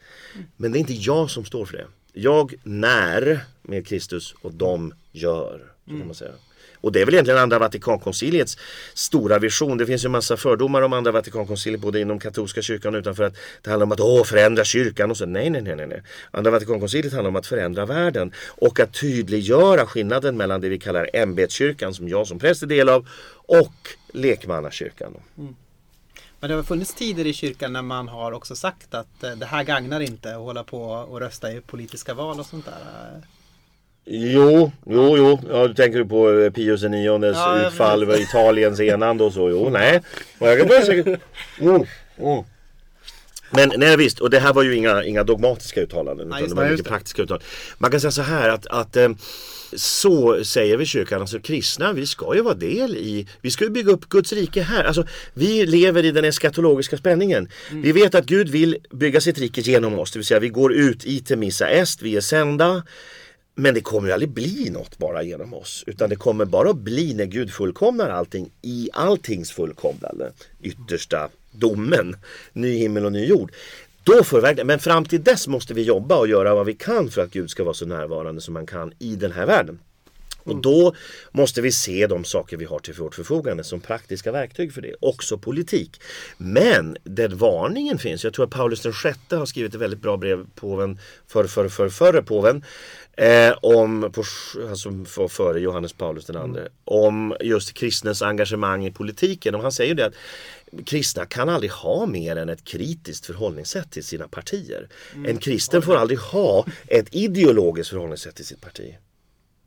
Men det är inte jag som står för det. Jag när med Kristus och de gör. kan man säga. Och det är väl egentligen andra Vatikankonciliets stora vision. Det finns ju massa fördomar om andra Vatikankonciliet både inom katolska kyrkan och utanför att det handlar om att åh, förändra kyrkan och så. Nej, nej, nej, nej. Andra Vatikankonciliet handlar om att förändra världen och att tydliggöra skillnaden mellan det vi kallar ämbetskyrkan som jag som präst är del av och lekmannakyrkan. Mm. Men det har funnits tider i kyrkan när man har också sagt att eh, det här gagnar inte att hålla på och rösta i politiska val och sånt där. Jo, jo, jo. Ja, du tänker på eh, Pius IX ja, utfall, Italiens enande och så. Jo, nej. Jag kan säkert... Mm, mm. Men nej visst, och det här var ju inga, inga dogmatiska uttalanden. Utan ja, det var mycket praktiska uttalanden. Man kan säga så här att, att eh, så säger vi kyrkan, alltså kristna vi ska ju vara del i, vi ska ju bygga upp Guds rike här. Alltså, vi lever i den eskatologiska spänningen. Mm. Vi vet att Gud vill bygga sitt rike genom oss, det vill säga vi går ut i Temissa Est, vi är sända. Men det kommer ju aldrig bli något bara genom oss. Utan det kommer bara att bli när Gud fullkomnar allting i alltings fullkomnande. Yttersta domen. Ny himmel och ny jord. Då förverkligar Men fram till dess måste vi jobba och göra vad vi kan för att Gud ska vara så närvarande som man kan i den här världen. Och då måste vi se de saker vi har till vårt förfogande som praktiska verktyg för det. Också politik. Men den varningen finns. Jag tror att Paulus den sjätte har skrivit ett väldigt bra brev påven för, för, för förre påven. Eh, om, på, alltså före Johannes Paulus den andre. Mm. Om just kristens engagemang i politiken. Och han säger det att kristna kan aldrig ha mer än ett kritiskt förhållningssätt till sina partier. Mm. En kristen får aldrig ha ett ideologiskt förhållningssätt till sitt parti.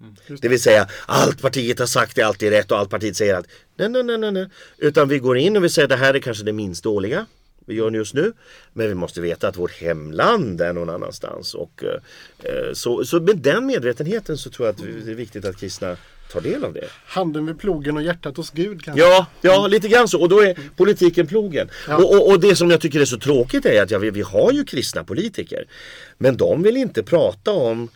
Mm. Det vill säga allt partiet har sagt är alltid rätt och allt partiet säger att nej, nej, nej, nej. Utan vi går in och vi säger att det här är kanske det minst dåliga vi gör just nu. Men vi måste veta att vårt hemland är någon annanstans. Och, eh, så, så med den medvetenheten så tror jag att det är viktigt att kristna tar del av det. Handen vid plogen och hjärtat hos Gud kanske? Ja, ja lite grann så. Och då är politiken plogen. Ja. Och, och, och, det som jag tycker är så tråkigt är att ja, vi, vi har ju kristna politiker. Men de vill inte prata om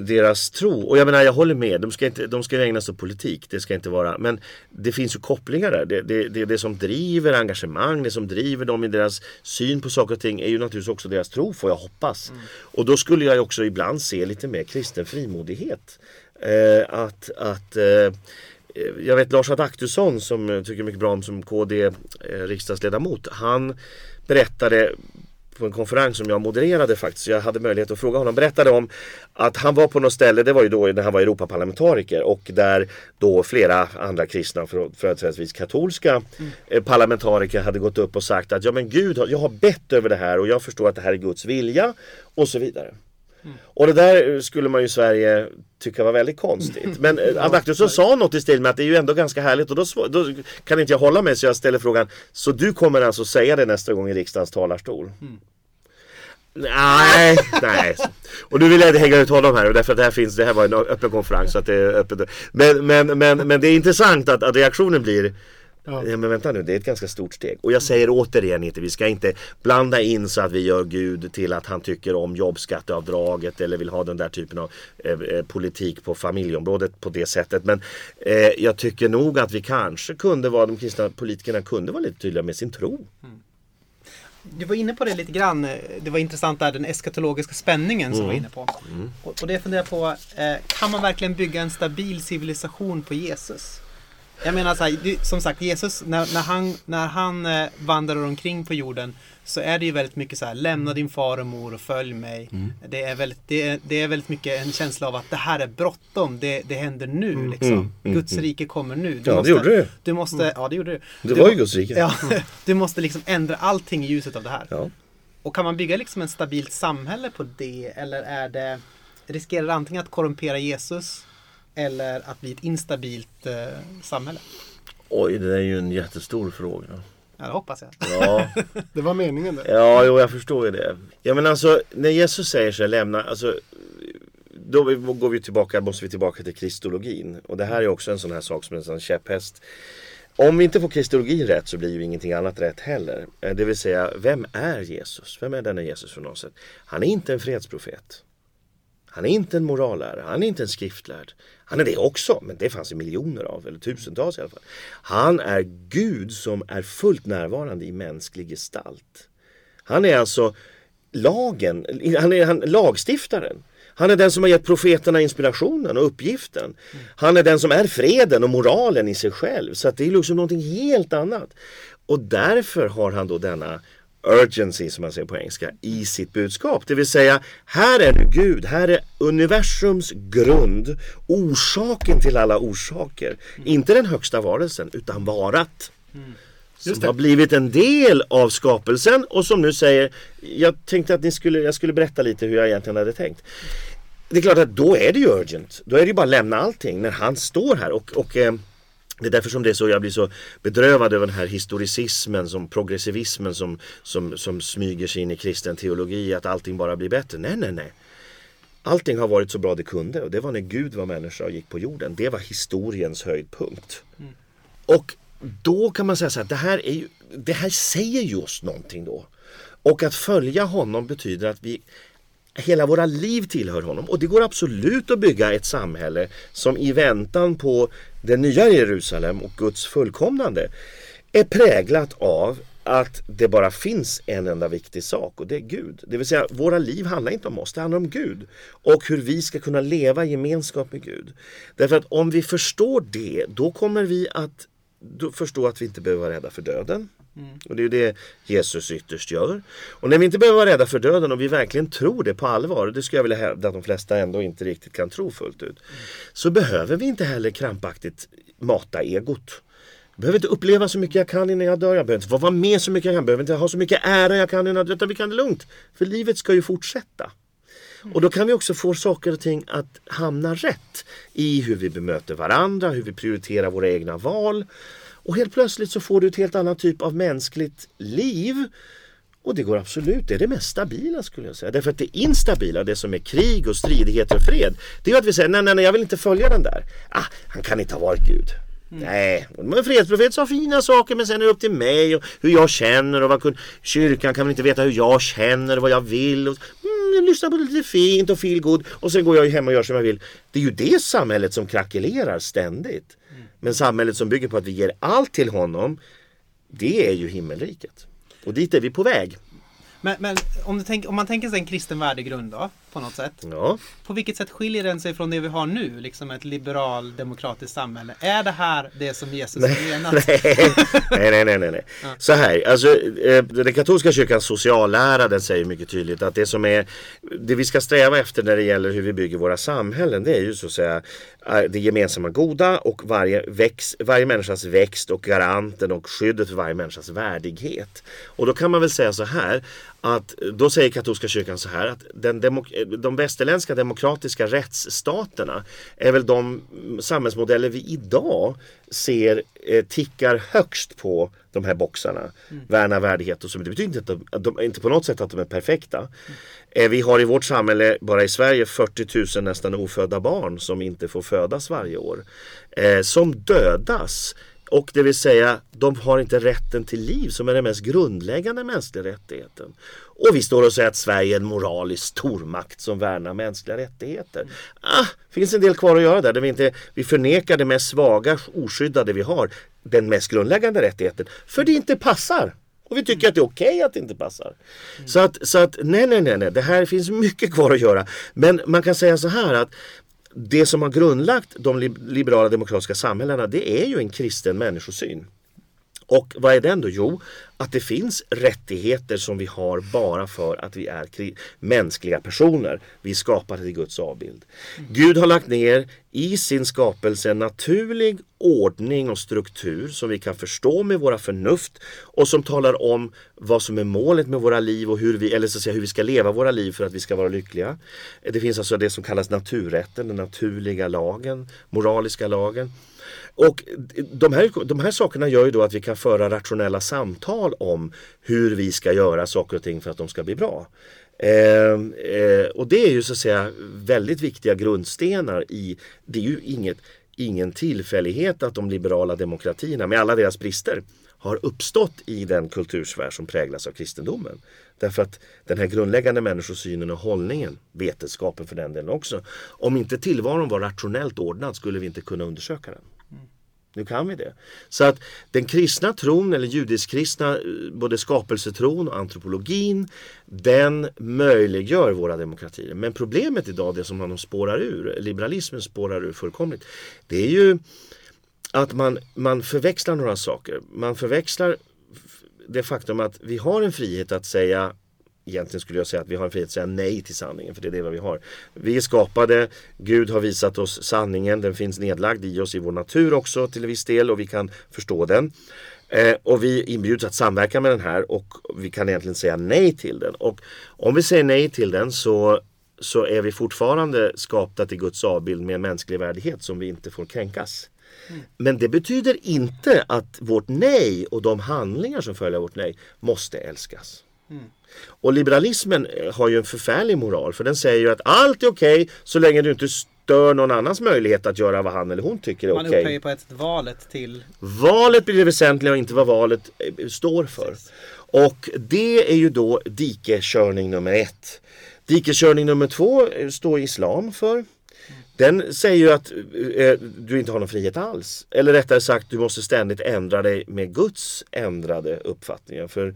deras tro. Och jag menar, jag håller med. De ska, inte, de ska ägna sig åt politik. Det ska inte vara. Men det finns ju kopplingar där. Det, det, det, det som driver engagemang, det som driver dem i deras syn på saker och ting är ju naturligtvis också deras tro, får jag hoppas. Mm. Och då skulle jag också ibland se lite mer kristen frimodighet. Eh, att, att eh, jag vet Lars Adaktusson som tycker mycket bra om som KD eh, riksdagsledamot. Han berättade på en konferens som jag modererade faktiskt. Jag hade möjlighet att fråga honom. Berättade om att han var på något ställe, det var ju då när han var Europaparlamentariker och där då flera andra kristna, företrädesvis katolska mm. parlamentariker hade gått upp och sagt att ja men Gud, jag har bett över det här och jag förstår att det här är Guds vilja och så vidare. Mm. Och det där skulle man ju i Sverige tycka var väldigt konstigt. Men eh, Adaktusson sa något i stil med att det är ju ändå ganska härligt och då, då, kan inte jag hålla mig så jag ställer frågan Så du kommer alltså säga det nästa gång i riksdagens talarstol? Mm. Nej, nej. Och nu vill jag inte hänga ut honom här därför att det här finns, det här var en öppen konferens så att det är öppet. Men, men, men, men det är intressant att, att reaktionen blir Ja. ja. men vänta nu, det är ett ganska stort steg. Och jag säger återigen inte, vi ska inte blanda in så att vi gör Gud till att han tycker om jobbskatteavdraget eller vill ha den där typen av eh, eh, politik på familjeområdet på det sättet. Men eh, jag tycker nog att vi kanske kunde vara, de kristna politikerna kunde vara lite tydliga med sin tro. Mm. Du var inne på det lite grann. Det var intressant där den eskatologiska spänningen som mm. var inne på. Mm. Och, och det funderar på, eh, kan man verkligen bygga en stabil civilisation på Jesus? Jag menar så här, det- som sagt Jesus, när, när han, när han eh, vandrar omkring på jorden så är det ju väldigt mycket så här, lämna din far och mor och följ mig. Mm. Det, är väldigt, det, är, det är väldigt mycket en känsla av att det här är bråttom, det, det händer nu liksom. Mm, mm, Guds rike kommer nu. Du Ja, det gjorde det. Du måste, ja det gjorde det. Det Du var ju Guds rike. Ja, du måste liksom ändra allting i ljuset av det här. Ja. Och kan man bygga liksom ett stabilt samhälle på det eller är det riskerar det antingen att korrumpera Jesus eller att bli ett instabilt eh, samhälle? Oj, det är ju en jättestor fråga. Ja, det hoppas jag. Ja, Det var meningen det. ja jo, jag förstår ju det. Ja, men alltså, när Jesus säger så här, lämna, alltså, då går vi tillbaka, måste vi tillbaka till kristologin. Och det här är också en sån här sak som är en sån käpphäst. Om vi inte får kristologin rätt så blir ju ingenting annat rätt heller. Eh, Det vill säga, vem är Jesus? Vem är denna Jesus för något sätt? Han är inte en fredsprofet. Han är inte en morallärare, han är inte en skriftlärd. Han är det också, men det fanns det miljoner av, eller tusentals i alla fall. Han är Gud som är fullt närvarande i mänsklig gestalt. Han är alltså lagen, han är han, lagstiftaren. Han är den som har gett profeterna inspirationen och uppgiften. Han är den som är freden och moralen i sig själv. Så att det är liksom någonting helt annat. Och därför har han då denna urgency som man säger på engelska i sitt budskap. Det vill säga, här är nu Gud, här är universums grund, orsaken till alla orsaker. Inte den högsta varelsen, utan varat. Som Just det. har blivit en del av skapelsen och som nu säger Jag tänkte att ni skulle, jag skulle berätta lite hur jag egentligen hade tänkt. Det är klart att då är det ju urgent. Då är det ju bara att lämna allting när han står här och, och eh, det är därför som det är så, jag blir så bedrövad över den här historicismen, som progressivismen som, som, som smyger sig in i kristen teologi, att allting bara blir bättre. Nej, nej, nej. Allting har varit så bra det kunde och det var när Gud var människa och gick på jorden. Det var historiens höjdpunkt. Och då kan man säga så här, det här, är ju, det här säger ju oss någonting då. Och att följa honom betyder att vi Hela våra liv tillhör honom och det går absolut att bygga ett samhälle som i väntan på det nya Jerusalem och Guds fullkomnande är präglat av att det bara finns en enda viktig sak och det är Gud. Det vill säga våra liv handlar inte om oss, det handlar om Gud. Och hur vi ska kunna leva i gemenskap med Gud. Därför att om vi förstår det, då kommer vi att förstå att vi inte behöver vara rädda för döden. Mm. Och det är ju det Jesus ytterst gör. Och när vi inte behöver vara rädda för döden och vi verkligen tror det på allvar, det skulle jag vilja hävda att de flesta ändå inte riktigt kan tro fullt ut. Så behöver vi inte heller krampaktigt mata egot. Jag behöver inte uppleva så mycket jag kan innan jag dör. Jag behöver inte få vara med så mycket jag kan. Jag behöver inte ha så mycket ära jag kan innan jag dör. Utan vi kan det lugnt. För livet ska ju fortsätta. Och då kan vi också få saker och ting att hamna rätt i hur vi bemöter varandra, hur vi prioriterar våra egna val. Och helt plötsligt så får du ett helt annat typ av mänskligt liv. Och det går absolut, det är det mest stabila skulle jag säga. Därför att det instabila, det som är krig och stridigheter och fred, det är ju att vi säger nej, nej, nej, jag vill inte följa den där. Ah, han kan inte ha varit Gud. Nej, men en fredsprofet sa fina saker men sen är det upp till mig och hur jag känner och vad kun- kyrkan kan väl inte veta hur jag känner och vad jag vill. Och, mm, jag lyssnar på det lite fint och feel good och sen går jag hem och gör som jag vill. Det är ju det samhället som krackelerar ständigt. Men samhället som bygger på att vi ger allt till honom, det är ju himmelriket. Och dit är vi på väg. Men, men om, du tänk, om man tänker sig en kristen värdegrund då, på något sätt. Ja. På vilket sätt skiljer den sig från det vi har nu, liksom ett liberal demokratiskt samhälle? Är det här det som Jesus har menat? nej, nej, nej, nej, nej. Så här, alltså eh, den katolska kyrkans sociallära den säger mycket tydligt att det som är det vi ska sträva efter när det gäller hur vi bygger våra samhällen det är ju så att säga eh, det gemensamma goda och varje, väx, varje människas växt och garanten och skyddet för varje människas värdighet. Och då kan man väl säga så här att då säger katolska kyrkan så här att den demok- de västerländska demokratiska rättsstaterna är väl de samhällsmodeller vi idag ser eh, tickar högst på de här boxarna. Värna värdighet och så. Det betyder inte, att de, att de, inte på något sätt att de är perfekta. Eh, vi har i vårt samhälle, bara i Sverige, 40 000 nästan ofödda barn som inte får födas varje år. Eh, som dödas. Och det vill säga, de har inte rätten till liv som är den mest grundläggande mänskliga rättigheten. Och vi står och säger att Sverige är en moralisk stormakt som värnar mänskliga rättigheter. Ah, finns en del kvar att göra där. där vi, inte, vi förnekar det mest svaga, oskyddade vi har. Den mest grundläggande rättigheten. För det inte passar. Och vi tycker att det är okej att det inte passar. Så att, så att nej, nej, nej, nej, det här finns mycket kvar att göra. Men man kan säga så här att det som har grundlagt de liberala demokratiska samhällena det är ju en kristen människosyn. Och vad är den då? Jo, att det finns rättigheter som vi har bara för att vi är mänskliga personer. Vi är skapade till Guds avbild. Mm. Gud har lagt ner i sin skapelse en naturlig ordning och struktur som vi kan förstå med våra förnuft och som talar om vad som är målet med våra liv och hur vi, eller så att säga, hur vi ska leva våra liv för att vi ska vara lyckliga. Det finns alltså det som kallas naturrätten, den naturliga lagen, moraliska lagen. Och de här, de här sakerna gör ju då att vi kan föra rationella samtal om hur vi ska göra saker och ting för att de ska bli bra. Eh, eh, och det är ju så att säga väldigt viktiga grundstenar i, det är ju inget, ingen tillfällighet att de liberala demokratierna med alla deras brister har uppstått i den kultursfär som präglas av kristendomen. Därför att den här grundläggande människosynen och hållningen, vetenskapen för den delen också, om inte tillvaron var rationellt ordnad skulle vi inte kunna undersöka den. Nu kan vi det. Så att den kristna tron eller judisk-kristna, eh, både skapelsetron och antropologin, den möjliggör våra demokratier. Men problemet idag, det som man spårar ur, liberalismen spårar ur fullkomligt, det är ju att man, man förväxlar några saker. Man förväxlar det faktum att vi har en frihet att säga Egentligen skulle jag säga att vi har en frihet att säga nej till sanningen, för det är det vi har. Vi är skapade, Gud har visat oss sanningen, den finns nedlagd i oss i vår natur också till viss del och vi kan förstå den. Eh, och vi inbjuds att samverka med den här och vi kan egentligen säga nej till den. Och om vi säger nej till den så, så är vi fortfarande skapta till Guds avbild med en mänsklig värdighet som vi inte får kränkas. Mm. Men det betyder inte att vårt nej och de handlingar som följer vårt nej måste älskas. Mm. Och liberalismen eh, har ju en förfärlig moral för den säger ju att allt är okej okay, så länge du inte stör någon annans möjlighet att göra vad han eller hon tycker är okej. Man upphöjer på ett valet till... Valet blir det väsentliga och inte vad valet eh, står för. Precis. Och det är ju då dikekörning nummer ett. Dikekörning nummer två eh, står islam för. Den säger ju att eh, du inte har någon frihet alls. Eller rättare sagt, du måste ständigt ändra dig med Guds ändrade uppfattningar. För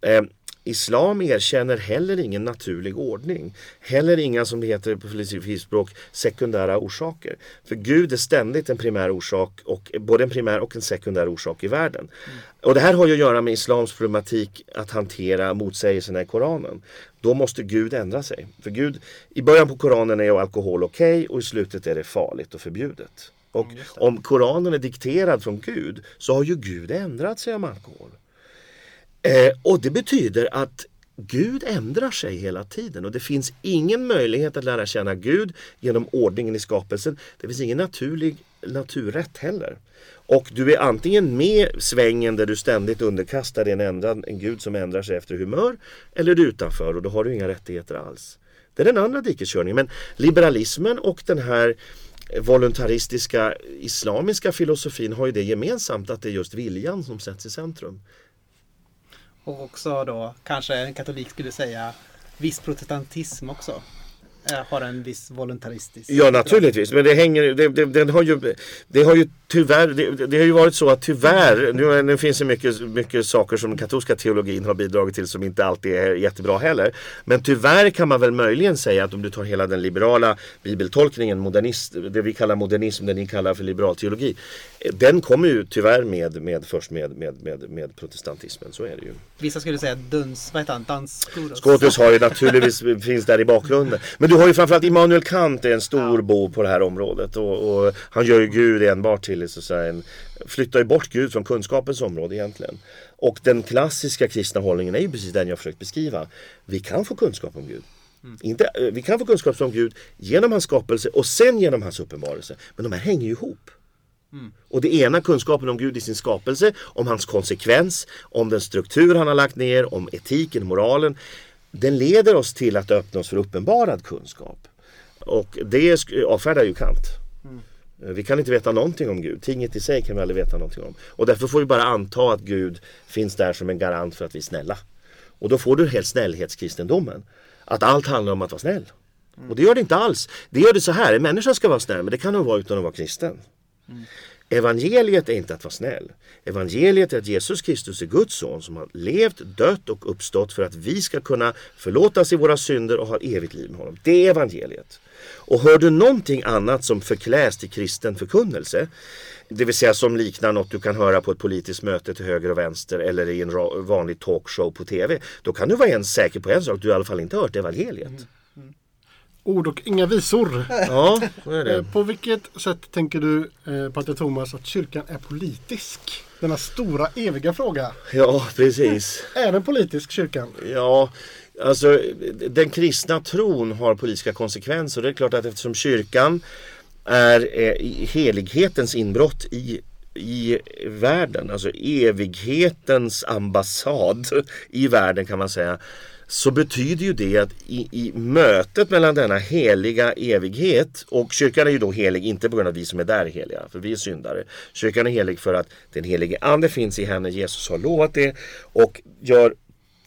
eh, Islam erkänner heller ingen naturlig ordning. Heller inga, som det heter på filosofispråk, sekundära orsaker. För Gud är ständigt en primär orsak, och, både en primär och en sekundär orsak i världen. Mm. Och det här har ju att göra med Islams problematik att hantera motsägelserna i Koranen. Då måste Gud ändra sig. För Gud, i början på Koranen är alkohol okej okay, och i slutet är det farligt och förbjudet. Och mm, om Koranen är dikterad från Gud så har ju Gud ändrat sig om alkohol. Eh, och det betyder att Gud ändrar sig hela tiden och det finns ingen möjlighet att lära känna Gud genom ordningen i skapelsen. Det finns ingen naturlig naturrätt heller. Och du är antingen med svängen där du ständigt underkastar dig en, ändrad, en Gud som ändrar sig efter humör eller du är utanför och då har du inga rättigheter alls. Det är den andra dikeskörningen. Men liberalismen och den här voluntaristiska islamiska filosofin har ju det gemensamt att det är just viljan som sätts i centrum. Och också då kanske en katolik skulle säga viss protestantism också. Eh, har en viss voluntaristisk... Ja naturligtvis, men det hänger, det, det, den har ju, det har ju tyvärr, det, det, har ju varit så att tyvärr, nu, nu finns det mycket, mycket saker som den katolska teologin har bidragit till som inte alltid är jättebra heller. Men tyvärr kan man väl möjligen säga att om du tar hela den liberala bibeltolkningen, modernist, det vi kallar modernism, det ni kallar för liberal teologi. Den kommer ju tyvärr med, med först med, med, med, med protestantismen, så är det ju. Vissa skulle säga duns, vad heter han, danskoros? Scotus har ju naturligtvis, finns där i bakgrunden. Men du har ju framförallt Immanuel Kant är en stor ja. bov på det här området och, och han gör ju Gud enbart till så att säga, en, flyttar ju bort Gud från kunskapens område egentligen. Och den klassiska kristna hållningen är ju precis den jag försökt beskriva. Vi kan få kunskap om Gud. Mm. Inte, eh, vi kan få kunskap om Gud genom hans skapelse och sen genom hans uppenbarelse. Men de här hänger ju ihop. Mm. Och det ena kunskapen om Gud i sin skapelse, om hans konsekvens, om den struktur han har lagt ner, om etiken, moralen. Den leder oss till att öppna oss för uppenbarad kunskap. Och det avfärdar ju Kant. Mm. Eh, vi kan inte veta någonting om Gud. Tinget i sig kan vi aldrig veta någonting om. Och därför får vi bara anta att Gud finns där som en garant för att vi är snälla. Och då får du helt snällhetskristendomen. Att allt handlar om att vara snäll. Och det gör det inte alls. Det gör det så här, en människa ska vara snäll men det kan hon vara utan att vara kristen. Mm. Evangeliet är inte att vara snäll. Evangeliet är att Jesus Kristus är Guds son som har levt, dött och uppstått för att vi ska kunna förlåtas i våra synder och ha evigt liv med honom. Det är evangeliet. Och hör du någonting annat som förkläs till kristen förkunnelse, det vill säga som liknar något du kan höra på ett politiskt möte till höger och vänster eller i en vanlig talkshow på TV, då kan du vara en säker på en sak, du har i alla fall inte hört evangeliet. Ord och inga visor. Ja, är det. Eh, På vilket sätt tänker du, eh, Pater Thomas, att kyrkan är politisk? Denna stora eviga fråga. Ja, precis. Är den politisk, kyrkan? Ja, alltså den kristna tron har politiska konsekvenser. Det är klart att eftersom kyrkan är eh, helighetens inbrott i i världen, alltså evighetens ambassad i världen kan man säga så betyder ju det att i, i, mötet mellan denna heliga evighet och kyrkan är ju då helig inte på grund av att vi som är där är heliga, för vi är syndare. Kyrkan är helig för att den helige ande finns i henne, Jesus har lovat det och gör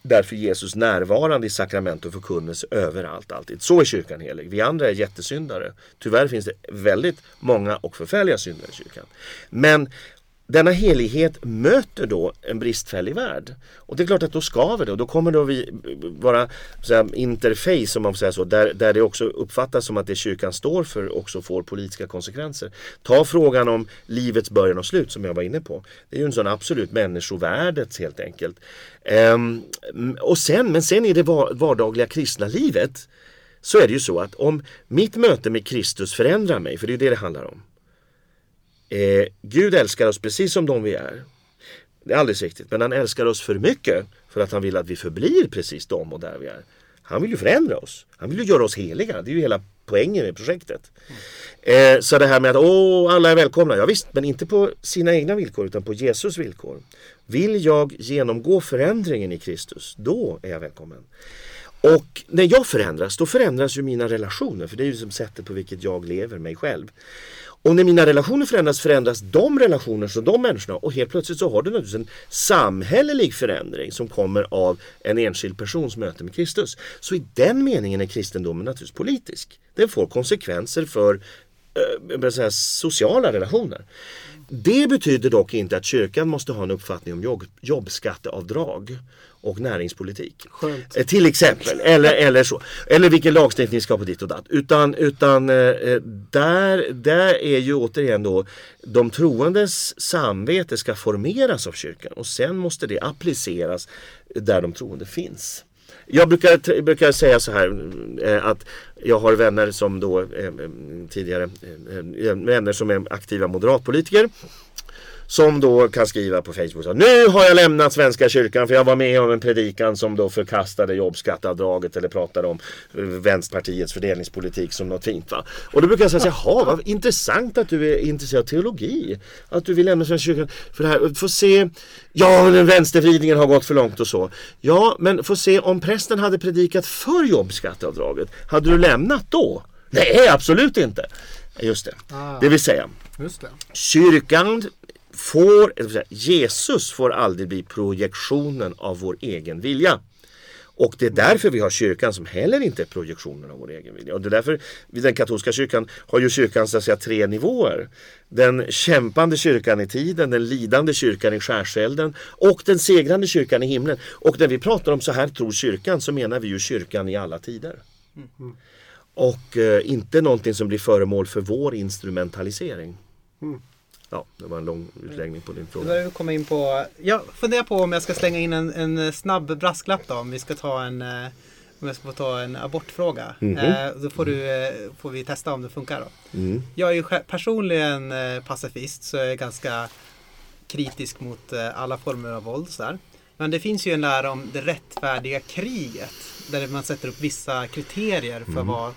därför Jesus närvarande i sakrament och förkunnelse överallt alltid. Så är kyrkan helig. Vi andra är jättesyndare. Tyvärr finns det väldigt många och förfärliga syndare i kyrkan. Men denna helighet möter då en bristfällig värld. Och det är klart att då skaver det och då kommer då vi vara så här, interface om man får säga så, där, där det också uppfattas som att det kyrkan står för också får politiska konsekvenser. Ta frågan om livets början och slut som jag var inne på. Det är ju en sån absolut människovärdets helt enkelt. Ehm, och sen, men sen i det vardagliga kristna livet så är det ju så att om mitt möte med Kristus förändrar mig, för det är det det handlar om Eh, Gud älskar oss precis som de vi är. Det är alldeles riktigt. Men han älskar oss för mycket för att han vill att vi förblir precis de och där vi är. Han vill ju förändra oss. Han vill ju göra oss heliga. Det är ju hela poängen med projektet. Mm. Eh, så det här med att åh, alla är välkomna. Ja, visst, men inte på sina egna villkor utan på Jesus villkor. Vill jag genomgå förändringen i Kristus, då är jag välkommen. Och när jag förändras, då förändras ju mina relationer. För det är ju som sättet på vilket jag lever mig själv. Och när mina relationer förändras förändras de relationer som de människorna och helt plötsligt så har du naturligtvis en samhällelig förändring som kommer av en enskild persons möte med Kristus. Så i den meningen är kristendomen naturligtvis politisk. Den får konsekvenser för eh, säga, sociala relationer. Det betyder dock inte att kyrkan måste ha en uppfattning om jobb, jobbskatteavdrag och näringspolitik. Skönt. Eh, till exempel. Eller, eller så. Eller vilken lagstiftning ska på ditt och datt. Utan, utan eh, eh, där, där är ju återigen då de troendes samvete ska formeras av kyrkan och sen måste det appliceras där de troende finns. Jag brukar, brukar säga så här att jag har vänner som då tidigare vänner som är aktiva moderatpolitiker som då kan skriva på Facebook så Nu har jag lämnat Svenska kyrkan för jag var med om en predikan som då förkastade jobbskatteavdraget eller pratade om eh, Vänsterpartiets fördelningspolitik som något fint. Va? Och då brukar jag säga jaha vad intressant att du är intresserad av teologi. Att du vill lämna Svenska kyrkan för det här. Få se, ja den vänstervridningen har gått för långt och så. Ja men få se om prästen hade predikat för jobbskatteavdraget. Hade du lämnat då? Nej absolut inte. Just det. Ah, det vill säga. Just det. Kyrkan får, Jesus får aldrig bli projektionen av vår egen vilja. Och det är därför vi har kyrkan som heller inte är projektionen av vår egen vilja. Och det är därför den katolska kyrkan har ju kyrkan så att säga tre nivåer. Den kämpande kyrkan i tiden, den lidande kyrkan i skärselden och den segrande kyrkan i himlen. Och när vi pratar om så här tror kyrkan så menar vi ju kyrkan i alla tider. Mm. Och eh, inte någonting som blir föremål för vår instrumentalisering. Mm. Ja, det var en lång utläggning på din fråga. vi komma in på, jag funderar på om jag ska slänga in en, en snabb brasklapp då. Om vi ska ta en, eh, om jag ska få ta en abortfråga. Mm -hmm. då får, du, eh, får vi testa om det funkar då. Mm. Jag är ju personligen pacifist så jag är ganska kritisk mot alla former av våld. Så Men det finns ju en lära om det rättfärdiga kriget. Där man sätter upp vissa kriterier för mm. vad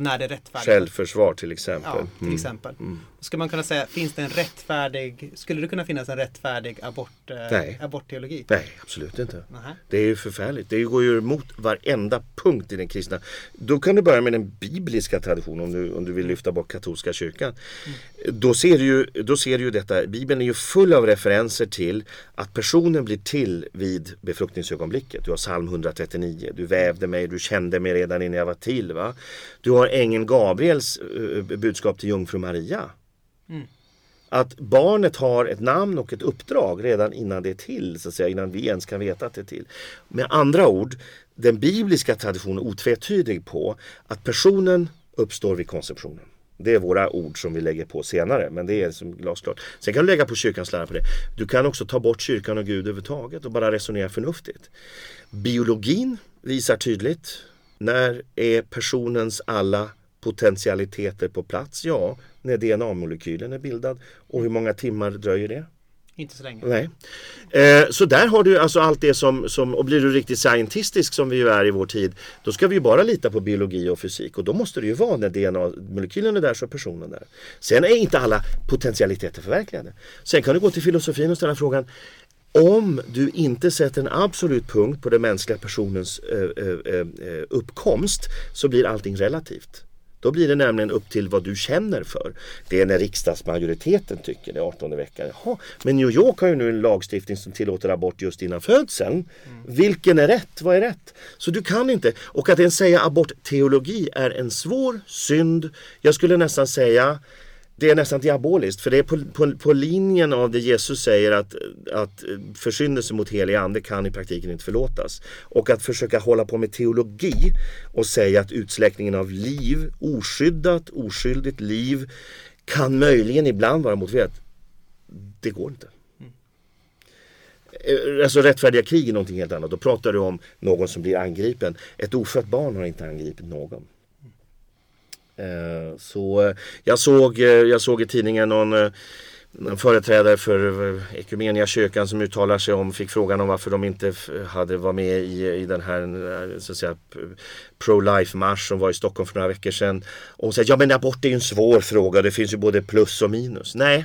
när det är rättfärdigt. Självförvar till exempel. Ja, till mm. exempel. Mm. Ska man kunna säga, finns det en rättfärdig, skulle det kunna finnas en rättfärdig abort, eh, Nej. abortteologi? Nej, absolut inte. Nähä. Det är ju förfärligt. Det går ju emot varenda punkt i den kristna. Då kan du börja med den bibliska traditionen om du, om du vill lyfta bort katolska kyrkan. Mm. Då, ser du ju, då ser du ju detta, Bibeln är ju full av referenser till att personen blir till vid befruktningsögonblicket. Du har psalm 139, du vävde mig, du kände mig redan innan jag var till. Va? Du har ängeln Gabriels uh, budskap till jungfru Maria. Mm. Att barnet har ett namn och ett uppdrag redan innan det är till, så att säga, innan vi ens kan veta att det är till. Med andra ord, den bibliska traditionen är otvetydig på att personen uppstår vid konceptionen. Det är våra ord som vi lägger på senare, men det är som glasklart. Sen kan du lägga på kyrkans lära på det. Du kan också ta bort kyrkan och Gud överhuvudtaget och bara resonera förnuftigt. Biologin visar tydligt när är personens alla potentialiteter på plats? Ja, när DNA-molekylen är bildad. Och hur många timmar dröjer det? Inte så länge. Nej. Eh, så där har du alltså allt det som, som, och blir du riktigt scientistisk som vi ju är i vår tid, då ska vi ju bara lita på biologi och fysik och då måste det ju vara när DNA-molekylen är där så är personen där. Sen är inte alla potentialiteter förverkligade. Sen kan du gå till filosofin och ställa frågan, om du inte sätter en absolut punkt på den mänskliga personens eh, eh, eh, uppkomst så blir allting relativt. Då blir det nämligen upp till vad du känner för. Det är när riksdagsmajoriteten tycker det, 18 veckan. Jaha, men New York har ju nu en lagstiftning som tillåter abort just innan födseln. Mm. Vilken är rätt? Vad är rätt? Så du kan inte. Och att ens säga abortteologi är en svår synd. Jag skulle nästan säga det är nästan diaboliskt för det är på, på, på, linjen av det Jesus säger att, att försyndelse mot helig ande kan i praktiken inte förlåtas. Och att försöka hålla på med teologi och säga att utsläckningen av liv, oskyddat, oskyldigt liv kan möjligen ibland vara motiverat. Det går inte. Eh, alltså rättfärdiga krig är någonting helt annat. Då pratar du om någon som blir angripen. Ett ofött barn har inte angripit någon. Eh, så eh, jag såg, eh, jag såg i tidningen någon en företrädare för Ekumenia kyrkan som uttalar sig om fick frågan om varför de inte hade varit med i, i den här så att säga, pro-life marsch som var i Stockholm för några veckor sedan. Och hon säger ja men abort är ju en svår fråga, det finns ju både plus och minus. Nej,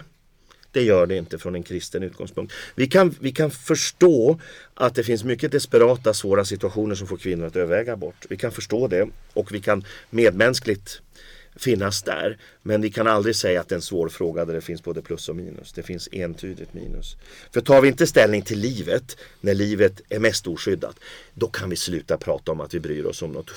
det gör det inte från en kristen utgångspunkt. Vi kan, vi kan förstå att det finns mycket desperata, svåra situationer som får kvinnor att överväga abort. Vi kan förstå det och vi kan medmänskligt finnas där. Men vi kan aldrig säga att det är en svår fråga där det finns både plus och minus. Det finns entydigt minus. För tar vi inte ställning till livet när livet är mest oskyddat då kan vi sluta prata om att vi bryr oss om något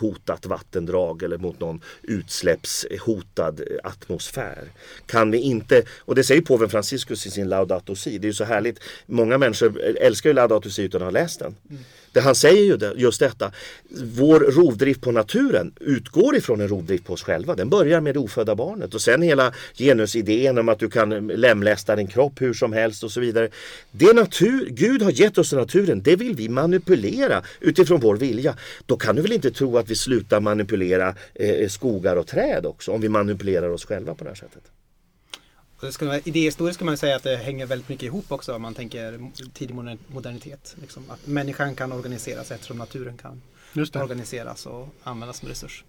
hotat vattendrag eller mot någon utsläppshotad atmosfär. Kan vi inte, och det säger påven Franciscus i sin Laudato Si, det är ju så härligt. Många människor älskar ju Laudato Si utan att ha läst den. Mm. Det han säger ju det, just detta. Vår rovdrift på naturen utgår ifrån en rovdrift på oss själva. Den börjar med det ofödda barnet och sen hela genusidén om att du kan lemlästa din kropp hur som helst och så vidare. Det natur, Gud har gett oss naturen, det vill vi manipulera utifrån vår vilja. Då kan du väl inte tro att vi slutar manipulera eh, skogar och träd också om vi manipulerar oss själva på det här sättet. Idéhistoriskt kan man säga att det hänger väldigt mycket ihop också om man tänker tidig modernitet. Liksom, att människan kan organiseras eftersom naturen kan organiseras och användas som resurs.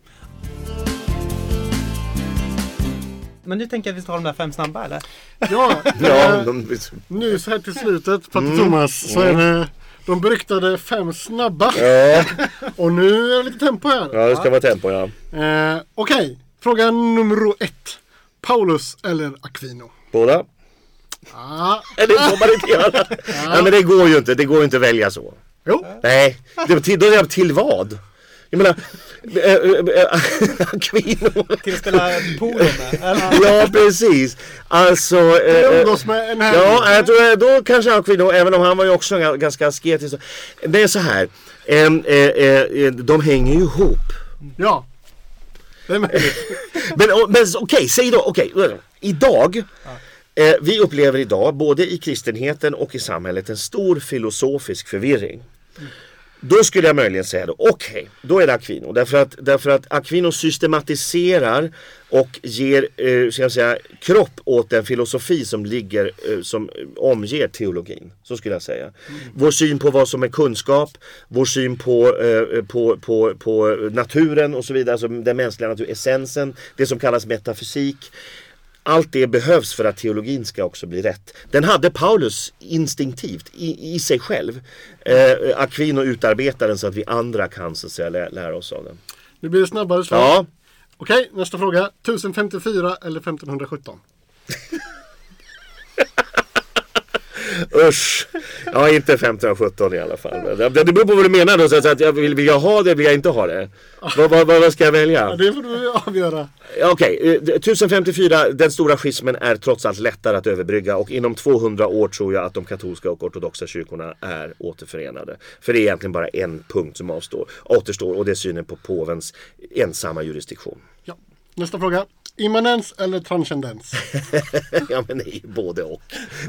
Men nu tänker jag att vi tar de där fem snabba eller? Ja, ja de... nu så här till slutet Patte mm. Thomas så är det de beryktade fem snabba. Ja. och nu är det lite tempo här. Ja, det ska vara tempo ja. Eh, Okej, okay. fråga nummer ett. Paulus eller Aquino? Båda. Ah. Eller får man inte göra. Ah. Nej men det går ju inte. Det går ju inte att välja så. Jo. Nej, det, till, då till vad? Jag menar, Aquino. Till att spela polo med? ja, precis. Alltså. umgås med en här. Ja, jag tror då kanske Aquino, även om han var ju också ganska asketisk. Det är så här. de hänger ju ihop. Ja. Det är möjligt. men men okej, okay, säg då, okej. Okay, idag. Eh, vi upplever idag, både i kristenheten och i samhället, en stor filosofisk förvirring. Mm. Då skulle jag möjligen säga då, okej, okay, då är det Aquino. Därför att, därför att Aquino systematiserar och ger eh, ska jag säga, kropp åt den filosofi som ligger, eh, som omger teologin. Så skulle jag säga. Mm. Vår syn på vad som är kunskap, vår syn på, eh, på, på, på naturen och så vidare, alltså den mänskliga naturen, essensen, det som kallas metafysik. Allt det behövs för att teologin ska också bli rätt. Den hade Paulus instinktivt i, i sig själv. Eh, Aquino utarbetar den så att vi andra kan så att säga, lä lära oss av den. Nu blir det snabbare svar. Ja. Okej, nästa fråga. 1054 eller 1517? Usch! Ja, inte 1517 i alla fall. Det, beror på vad du menar då. Så att jag vill, vill jag ha det, vill jag inte ha det? Vad, vad, vad ska jag välja? Ja, det får du avgöra. Okej, eh, 1054, den stora schismen är trots allt lättare att överbrygga och inom 200 år tror jag att de katolska och ortodoxa kyrkorna är återförenade. För det är egentligen bara en punkt som avstår, återstår och det är synen på påvens ensamma jurisdiktion. Ja. Nästa fråga. Immanens eller transcendens? ja men det är ju både och.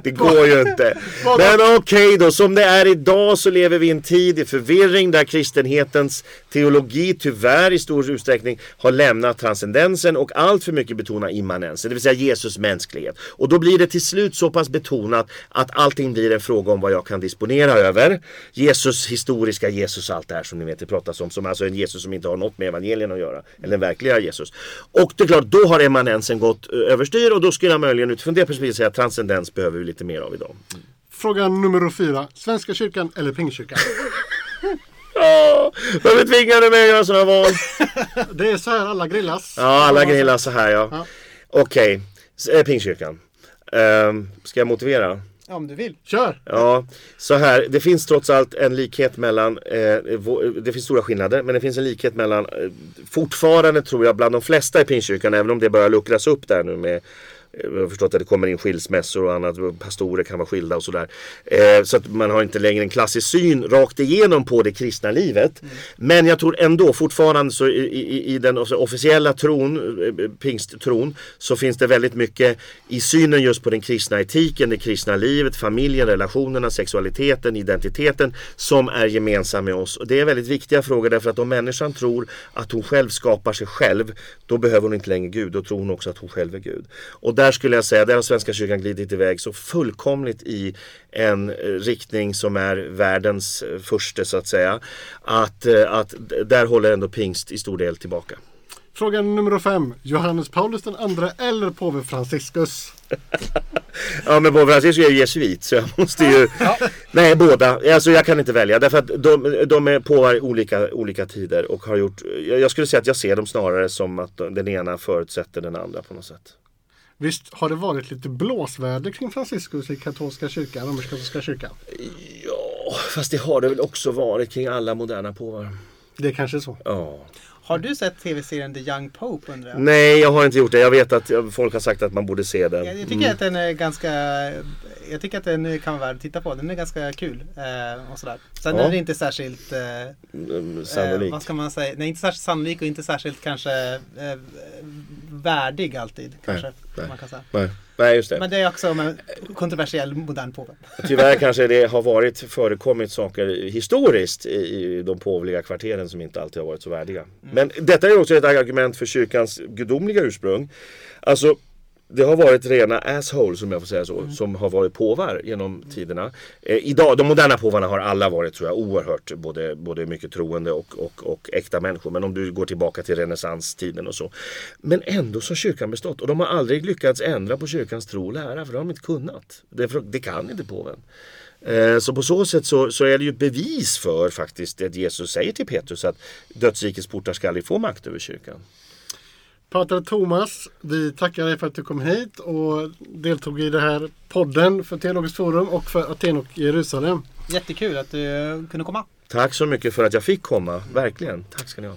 Det går ju inte. Men okej då, som det är idag så lever vi i en tid i förvirring där kristenhetens teologi tyvärr i stor utsträckning har lämnat transcendensen och allt för mycket betonar immanensen, det vill säga Jesus mänsklighet. Och då blir det till slut så pass betonat att allting blir en fråga om vad jag kan disponera över. Jesus historiska Jesus, allt det här som ni vet det pratas om, som alltså en Jesus som inte har något med evangelien att göra. Eller den verkliga Jesus. Och det är klart, då har emanensen gått eh, överstyr och då skulle jag möjligen utifrån det perspektivet säga att transcendens behöver vi lite mer av idag. Fråga nummer fyra. Svenska kyrkan eller Pingstkyrkan? Ja, varför tvingar du mig att göra sådana val? Det är så här alla grillas. Ja, alla grillar så här ja. Ja. Okej, okay. Pingstkyrkan. Ehm, ska jag motivera? Ja, om du vill. Kör! Ja, så här. Det finns trots allt en likhet mellan, eh, det finns stora skillnader, men det finns en likhet mellan, eh, fortfarande tror jag bland de flesta i Pingstkyrkan, även om det börjar luckras upp där nu med jag har förstått att det kommer in skilsmässor och annat. Pastorer kan vara skilda och sådär. Eh, så att man har inte längre en klassisk syn rakt igenom på det kristna livet. Men jag tror ändå fortfarande så i, i, i den officiella tron, eh, pingsttron, så finns det väldigt mycket i synen just på den kristna etiken, det kristna livet, familjen, relationerna, sexualiteten, identiteten som är gemensam med oss. Och det är väldigt viktiga frågor därför att om människan tror att hon själv skapar sig själv, då behöver hon inte längre Gud. Då tror hon också att hon själv är Gud. Och där skulle jag säga, där har Svenska kyrkan glidit iväg så fullkomligt i en eh, riktning som är världens eh, första så att säga. Att, eh, att där håller ändå pingst i stor del tillbaka. Fråga nummer fem. Johannes Paulus den andra eller påve Franciscus? Ja men Bob Francisco är ju jesuit så jag måste ju Nej båda, alltså jag kan inte välja därför att de, de är på olika, olika tider och har gjort jag jag skulle säga att jag ser dem snarare som att den ena förutsätter den andra på något sätt. Visst har det varit lite blåsväder kring Franciscus i katolska kyrkan, romersk-katolska kyrkan? Ja, fast det har det väl också varit kring alla moderna påvar. Det är kanske är så. Ja. Har du sett tv-serien The Young Pope undrar jag? Nej, jag har inte gjort det. Jag vet att folk har sagt att man borde se den. Jag, jag tycker att den är ganska Jag tycker att den kan vara värd att titta på. Den är ganska kul. Eh, och sådär. Sen Ja. är det inte särskilt eh, Mm, eh, Sannolikt. Vad ska man säga? Nej inte särskilt sannolik och inte särskilt kanske eh, värdig alltid. Kanske nej. man kan säga. Nej. Nej, just det. Men det är också en kontroversiell modern påve. Tyvärr kanske det har varit förekommit saker historiskt i, i de påvliga kvarteren som inte alltid har varit så värdiga. Men detta är också ett argument för kyrkans gudomliga ursprung. Alltså det har varit rena assholes om jag får säga så, som har varit påvar genom tiderna. Eh, idag, de moderna påvarna har alla varit tror jag oerhört både, både mycket troende och, och, och äkta människor. Men om du går tillbaka till renässanstiden och så. Men ändå så har kyrkan bestått och de har aldrig lyckats ändra på kyrkans tro och lära för det har de inte kunnat. Det, det kan inte påven. Eh, Så på så sätt så, så är det ju bevis för faktiskt det Jesus säger till Petrus att dödsrikets portar ska aldrig få makt över kyrkan. Pater Thomas, vi tackar dig för att du kom hit och deltog i det här podden för Teologiskt Forum och för Aten och Jerusalem. Jättekul att du kunde komma. Tack så mycket för att jag fick komma, verkligen. Tack ska ni ha.